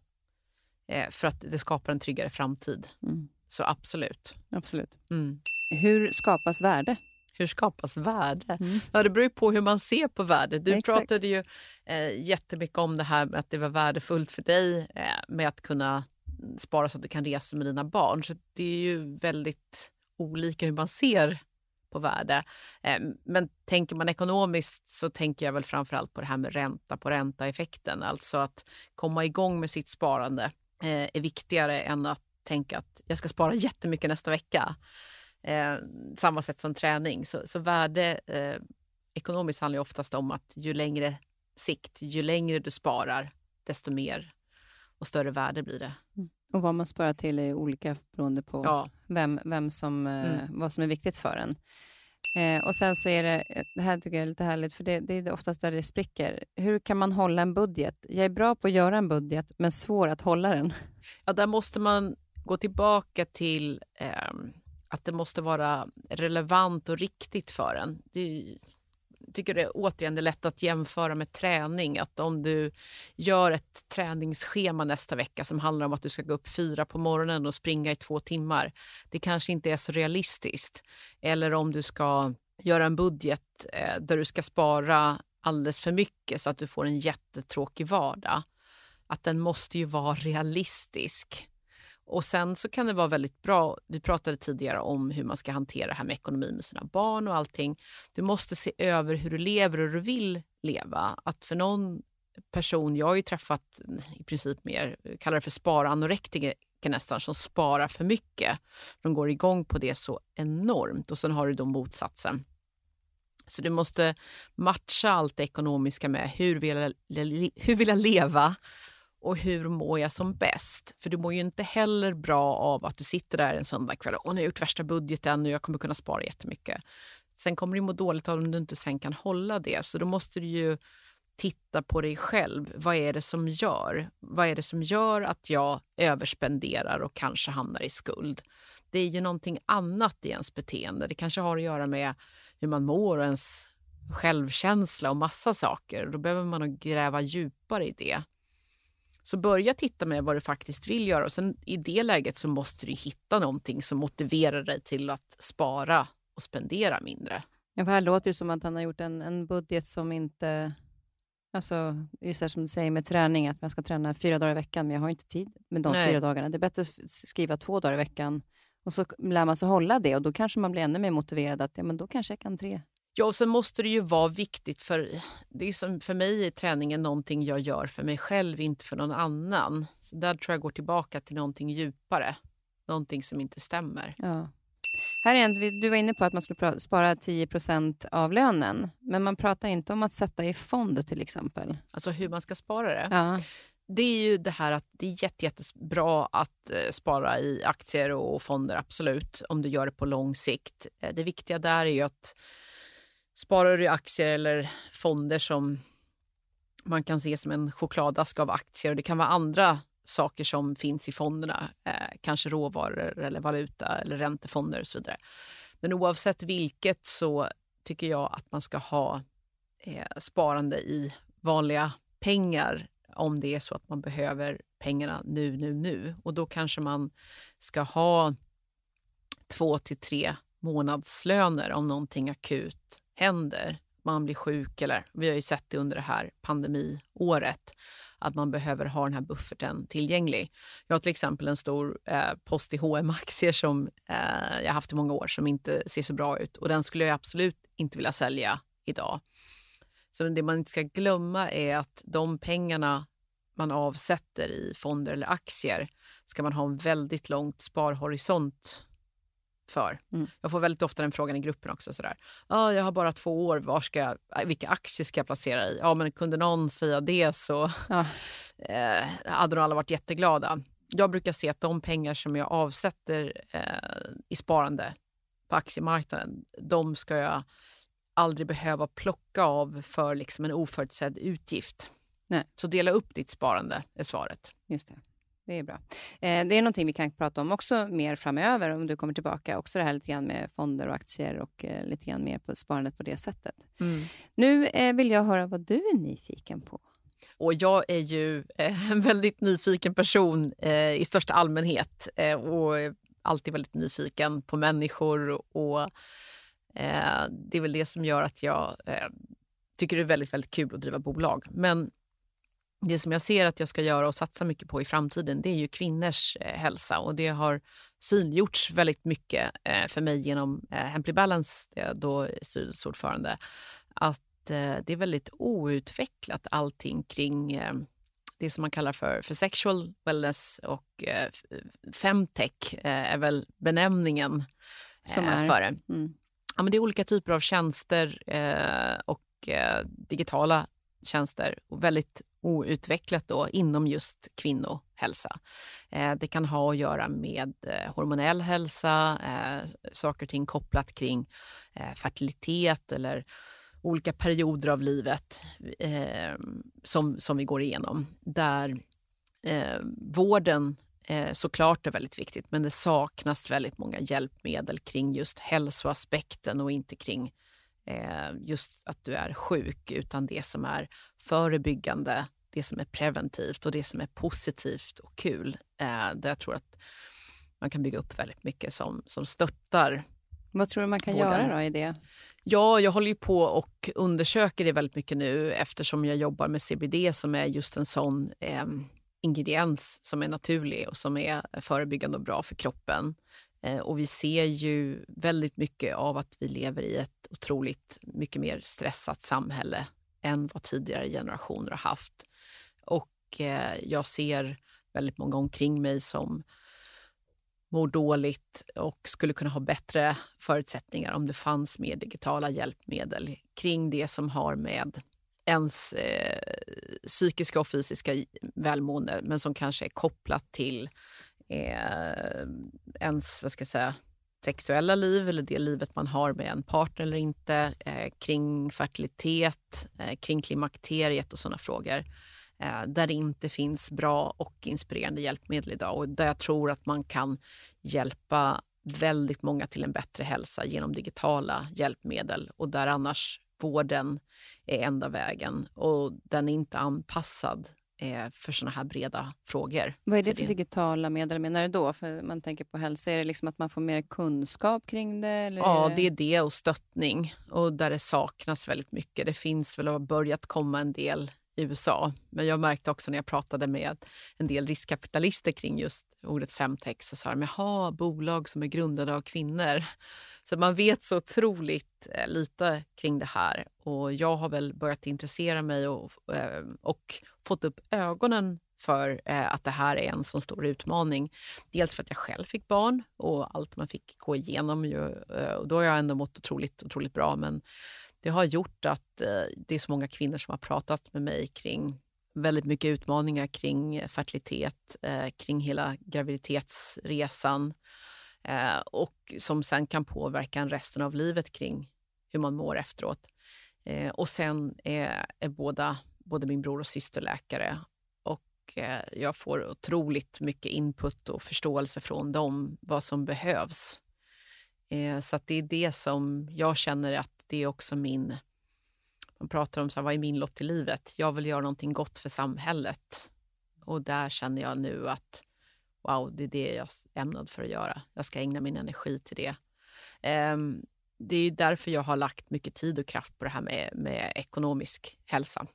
eh, för att det skapar en tryggare framtid. Mm. Så absolut. Absolut. Mm. Hur skapas värde? hur skapas värde? Mm. Ja, det beror ju på hur man ser på värde. Du Exakt. pratade ju eh, jättemycket om det här med att det var värdefullt för dig eh, med att kunna spara så att du kan resa med dina barn. Så det är ju väldigt olika hur man ser på värde. Ehm, men tänker man ekonomiskt så tänker jag väl framförallt på det här med ränta på ränta-effekten. Alltså att komma igång med sitt sparande eh, är viktigare än att tänka att jag ska spara jättemycket nästa vecka. Ehm, samma sätt som träning. Så, så värde eh, ekonomiskt handlar oftast om att ju längre sikt, ju längre du sparar, desto mer och större värde blir det. Mm. Och vad man sparar till är olika beroende på ja. vem, vem som, eh, mm. vad som är viktigt för en. Eh, och sen så är det, det här tycker jag är lite härligt, för det, det är oftast där det spricker. Hur kan man hålla en budget? Jag är bra på att göra en budget, men svår att hålla den. Ja, där måste man gå tillbaka till eh, att det måste vara relevant och riktigt för en. Det, tycker det är återigen det är lätt att jämföra med träning. Att om du gör ett träningsschema nästa vecka som handlar om att du ska gå upp fyra på morgonen och springa i två timmar. Det kanske inte är så realistiskt. Eller om du ska göra en budget eh, där du ska spara alldeles för mycket så att du får en jättetråkig vardag. Att den måste ju vara realistisk. Och sen så kan det vara väldigt bra, vi pratade tidigare om hur man ska hantera det här med ekonomi med sina barn och allting. Du måste se över hur du lever och hur du vill leva. Att för någon person, jag har ju träffat i princip mer, kallar det för sparanorektiker nästan, som sparar för mycket. De går igång på det så enormt och sen har du då motsatsen. Så du måste matcha allt det ekonomiska med hur vill jag, hur vill jag leva och hur mår jag som bäst? För du mår ju inte heller bra av att du sitter där en söndagkväll och nu har jag gjort värsta budgeten och jag kommer kunna spara jättemycket. Sen kommer du må dåligt av om du inte sen kan hålla det. Så då måste du ju titta på dig själv. Vad är det som gör? Vad är det som gör att jag överspenderar och kanske hamnar i skuld? Det är ju någonting annat i ens beteende. Det kanske har att göra med hur man mår och ens självkänsla och massa saker. Då behöver man gräva djupare i det. Så börja titta med vad du faktiskt vill göra och sen i det läget så måste du hitta någonting som motiverar dig till att spara och spendera mindre. Ja, för här låter det som att han har gjort en, en budget som inte Alltså, just det som du säger med träning, att man ska träna fyra dagar i veckan, men jag har inte tid med de Nej. fyra dagarna. Det är bättre att skriva två dagar i veckan och så lär man sig hålla det och då kanske man blir ännu mer motiverad att ja, men då kanske jag kan tre. Ja, och sen måste det ju vara viktigt för... Det är som för mig är träningen någonting jag gör för mig själv, inte för någon annan. Så där tror jag går tillbaka till någonting djupare. Någonting som inte stämmer. Ja. Här är en, du var inne på att man skulle spara 10% av lönen, men man pratar inte om att sätta i fond till exempel. Alltså hur man ska spara det. Ja. Det är ju det här att det är jätte, jättebra att eh, spara i aktier och fonder, absolut, om du gör det på lång sikt. Eh, det viktiga där är ju att sparar du i aktier eller fonder som man kan se som en chokladask av aktier och det kan vara andra saker som finns i fonderna, eh, kanske råvaror eller valuta eller räntefonder och så vidare. Men oavsett vilket så tycker jag att man ska ha eh, sparande i vanliga pengar om det är så att man behöver pengarna nu, nu, nu. Och då kanske man ska ha två till tre månadslöner om någonting akut händer. Man blir sjuk eller vi har ju sett det under det här pandemiåret att man behöver ha den här bufferten tillgänglig. Jag har till exempel en stor eh, post i hm aktier som eh, jag haft i många år som inte ser så bra ut och den skulle jag absolut inte vilja sälja idag. Så det man inte ska glömma är att de pengarna man avsätter i fonder eller aktier ska man ha en väldigt långt sparhorisont för. Mm. Jag får väldigt ofta den frågan i gruppen också. Sådär. Ah, jag har bara två år, var ska jag, vilka aktier ska jag placera i? Ja, men kunde någon säga det så Ja. eh, hade de alla varit jätteglada. Jag brukar se att de pengar som jag avsätter eh, i sparande på aktiemarknaden, de ska jag aldrig behöva plocka av för liksom en oförutsedd utgift. Nej. Så dela upp ditt sparande är svaret. Just det. Det är bra. Eh, det är någonting vi kan prata om också mer framöver om du kommer tillbaka. Också det här lite grann med fonder och aktier och eh, lite grann mer på sparandet på det sättet. Nu eh, vill jag höra vad du är nyfiken på. Och jag är ju en väldigt nyfiken person i största allmänhet och alltid väldigt nyfiken på människor. Och Det är väl det som gör att jag tycker det är väldigt, väldigt kul att driva bolag. Men det som jag ser att jag ska göra och satsa mycket på i framtiden det är ju kvinnors eh, hälsa och det har synliggjorts väldigt mycket eh, för mig genom eh, Hemply Balance, där jag då är styrelseordförande, att det är väldigt outvecklat allting kring det som man kallar för, för sexual wellness och femtech är väl benämningen Som är? för det. Mm. Ja, men det är olika typer av tjänster och digitala tjänster och väldigt outvecklat då inom just kvinnohälsa. Eh, det kan ha att göra med eh, hormonell hälsa, eh, saker och ting kopplat kring eh, fertilitet eller olika perioder av livet eh, som, som vi går igenom. Där eh, vården eh, såklart är väldigt viktigt, men det saknas väldigt många hjälpmedel kring just hälsoaspekten och inte kring eh, just att du är sjuk, utan det som är förebyggande, det som är preventivt och det som är positivt och kul. Eh, där jag tror att man kan bygga upp väldigt mycket som, som stöttar Vad tror du man kan Vården. göra då i det? Ja, jag håller ju på och undersöker det väldigt mycket nu eftersom jag jobbar med CBD som är just en sån eh, ingrediens som är naturlig och som är förebyggande och bra för kroppen. Eh, och vi ser ju väldigt mycket av att vi lever i ett otroligt mycket mer stressat samhälle än vad tidigare generationer har haft. Och eh, jag ser väldigt många omkring mig som mår dåligt och skulle kunna ha bättre förutsättningar om det fanns mer digitala hjälpmedel kring det som har med ens eh, psykiska och fysiska välmående men som kanske är kopplat till är ens vad ska jag säga, sexuella liv eller det livet man har med en partner eller inte, eh, kring fertilitet, eh, kring klimakteriet och sådana frågor eh, där det inte finns bra och inspirerande hjälpmedel idag och där jag tror att man kan hjälpa väldigt många till en bättre hälsa genom digitala hjälpmedel och där annars vården är enda vägen och den är inte anpassad för såna här breda frågor. Vad är det För för digitala medel menar du då? För man tänker på hälsa, är det liksom att man får mer kunskap kring det? Eller Ja, det är det och stöttning och där det saknas väldigt mycket. Det finns väl och har börjat komma en del i USA. Men jag märkte också när jag pratade med en del riskkapitalister kring just ordet femtech så sa de jaha, bolag som är grundade av kvinnor. Så man vet så otroligt eh, lite kring det här och jag har väl börjat intressera mig och, eh, och fått upp ögonen för eh, att det här är en så stor utmaning. Dels för att jag själv fick barn och allt man fick gå igenom. Ju, eh, och då har jag ändå mått otroligt, otroligt bra. Men det har gjort att eh, det är så många kvinnor som har pratat med mig kring väldigt mycket utmaningar kring fertilitet, eh, kring hela graviditetsresan eh, och som sen kan påverka en resten av livet kring hur man mår efteråt. Eh, och sen är, är båda, både min bror och syster läkare och eh, jag får otroligt mycket input och förståelse från dem vad som behövs. Eh, så det är det som jag känner att det är också min... Man pratar om så här, vad är min lott i livet? Jag vill göra någonting gott för samhället. Och där känner jag nu att wow, det är det jag är ämnad för att göra. Jag ska ägna min energi till det. Um, det är därför jag har lagt mycket tid och kraft på det här med, med ekonomisk hälsa.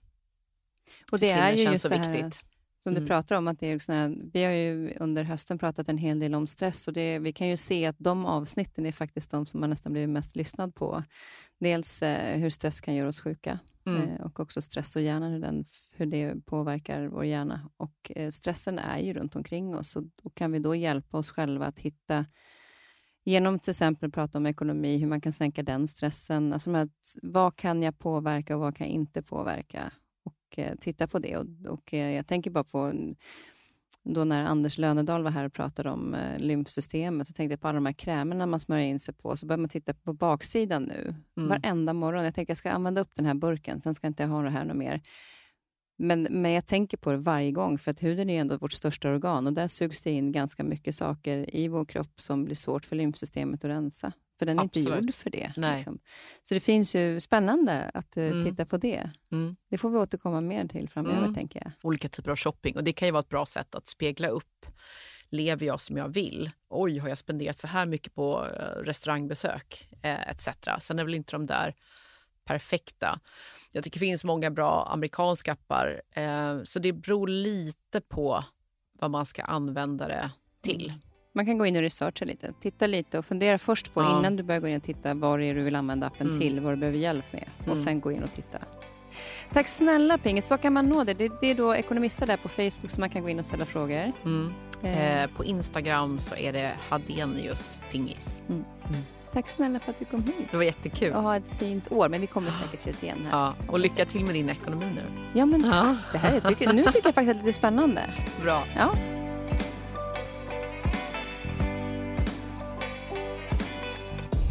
Och det är ju just så det här, viktigt som mm. du pratar om, att det är såna vi har ju under hösten pratat en hel del om stress och det, vi kan ju se att de avsnitten är faktiskt de som man nästan blivit mest lyssnad på. Dels eh, hur stress kan göra oss sjuka mm. eh, och också stress och hjärnan, hur, den, hur det påverkar vår hjärna. Och eh, stressen är ju runt omkring oss och, och kan vi då hjälpa oss själva att hitta Genom till exempel att prata om ekonomi, hur man kan sänka den stressen. Alltså, vad kan jag påverka och vad kan jag inte påverka? Eh, titta på det. Och, och eh, jag tänker bara på då när Anders Lönedal var här och pratade om eh, lymfsystemet, så tänkte jag på alla de här krämerna man smörjer in sig på. Så börjar man titta på baksidan nu, mm. varenda morgon. Jag tänker jag ska använda upp den här burken, sen ska jag inte ha det här något mer. Men, men jag tänker på det varje gång, för att huden är ändå vårt största organ och där sugs det in ganska mycket saker i vår kropp som blir svårt för lymfsystemet att rensa. För den är Absolut. inte gjord för det. Liksom. Så det finns ju spännande att uh, mm. titta på det. Mm. Det får vi återkomma mer till framöver, mm. tänker jag. Olika typer av shopping. Och Det kan ju vara ett bra sätt att spegla upp. Lever jag som jag vill? Oj, har jag spenderat så här mycket på uh, restaurangbesök? Uh, etc. Sen är väl inte de där perfekta. Jag tycker det finns många bra amerikanska appar. Uh, så det beror lite på vad man ska använda det till. Mm. Man kan gå in och researcha lite. Titta lite och fundera först på ja. innan du börjar gå in och titta vad det är du vill använda appen mm. till, vad du behöver hjälp med. Mm. Och sen gå in och titta. Tack snälla Pingis. Var kan man nå dig? Det, det, är då ekonomister där på Facebook som man kan gå in och ställa frågor. Mm. Eh. Eh, på Instagram så är det Hadenius Pingis. Mm. Mm. Tack snälla för att du kom hit. Det var jättekul. Och ha ett fint år. Men vi kommer säkert ses igen här. Ja, och lycka till med din ekonomi nu. Ja, men tack. Det här, tycker, nu tycker jag faktiskt att det är spännande. Bra. Ja.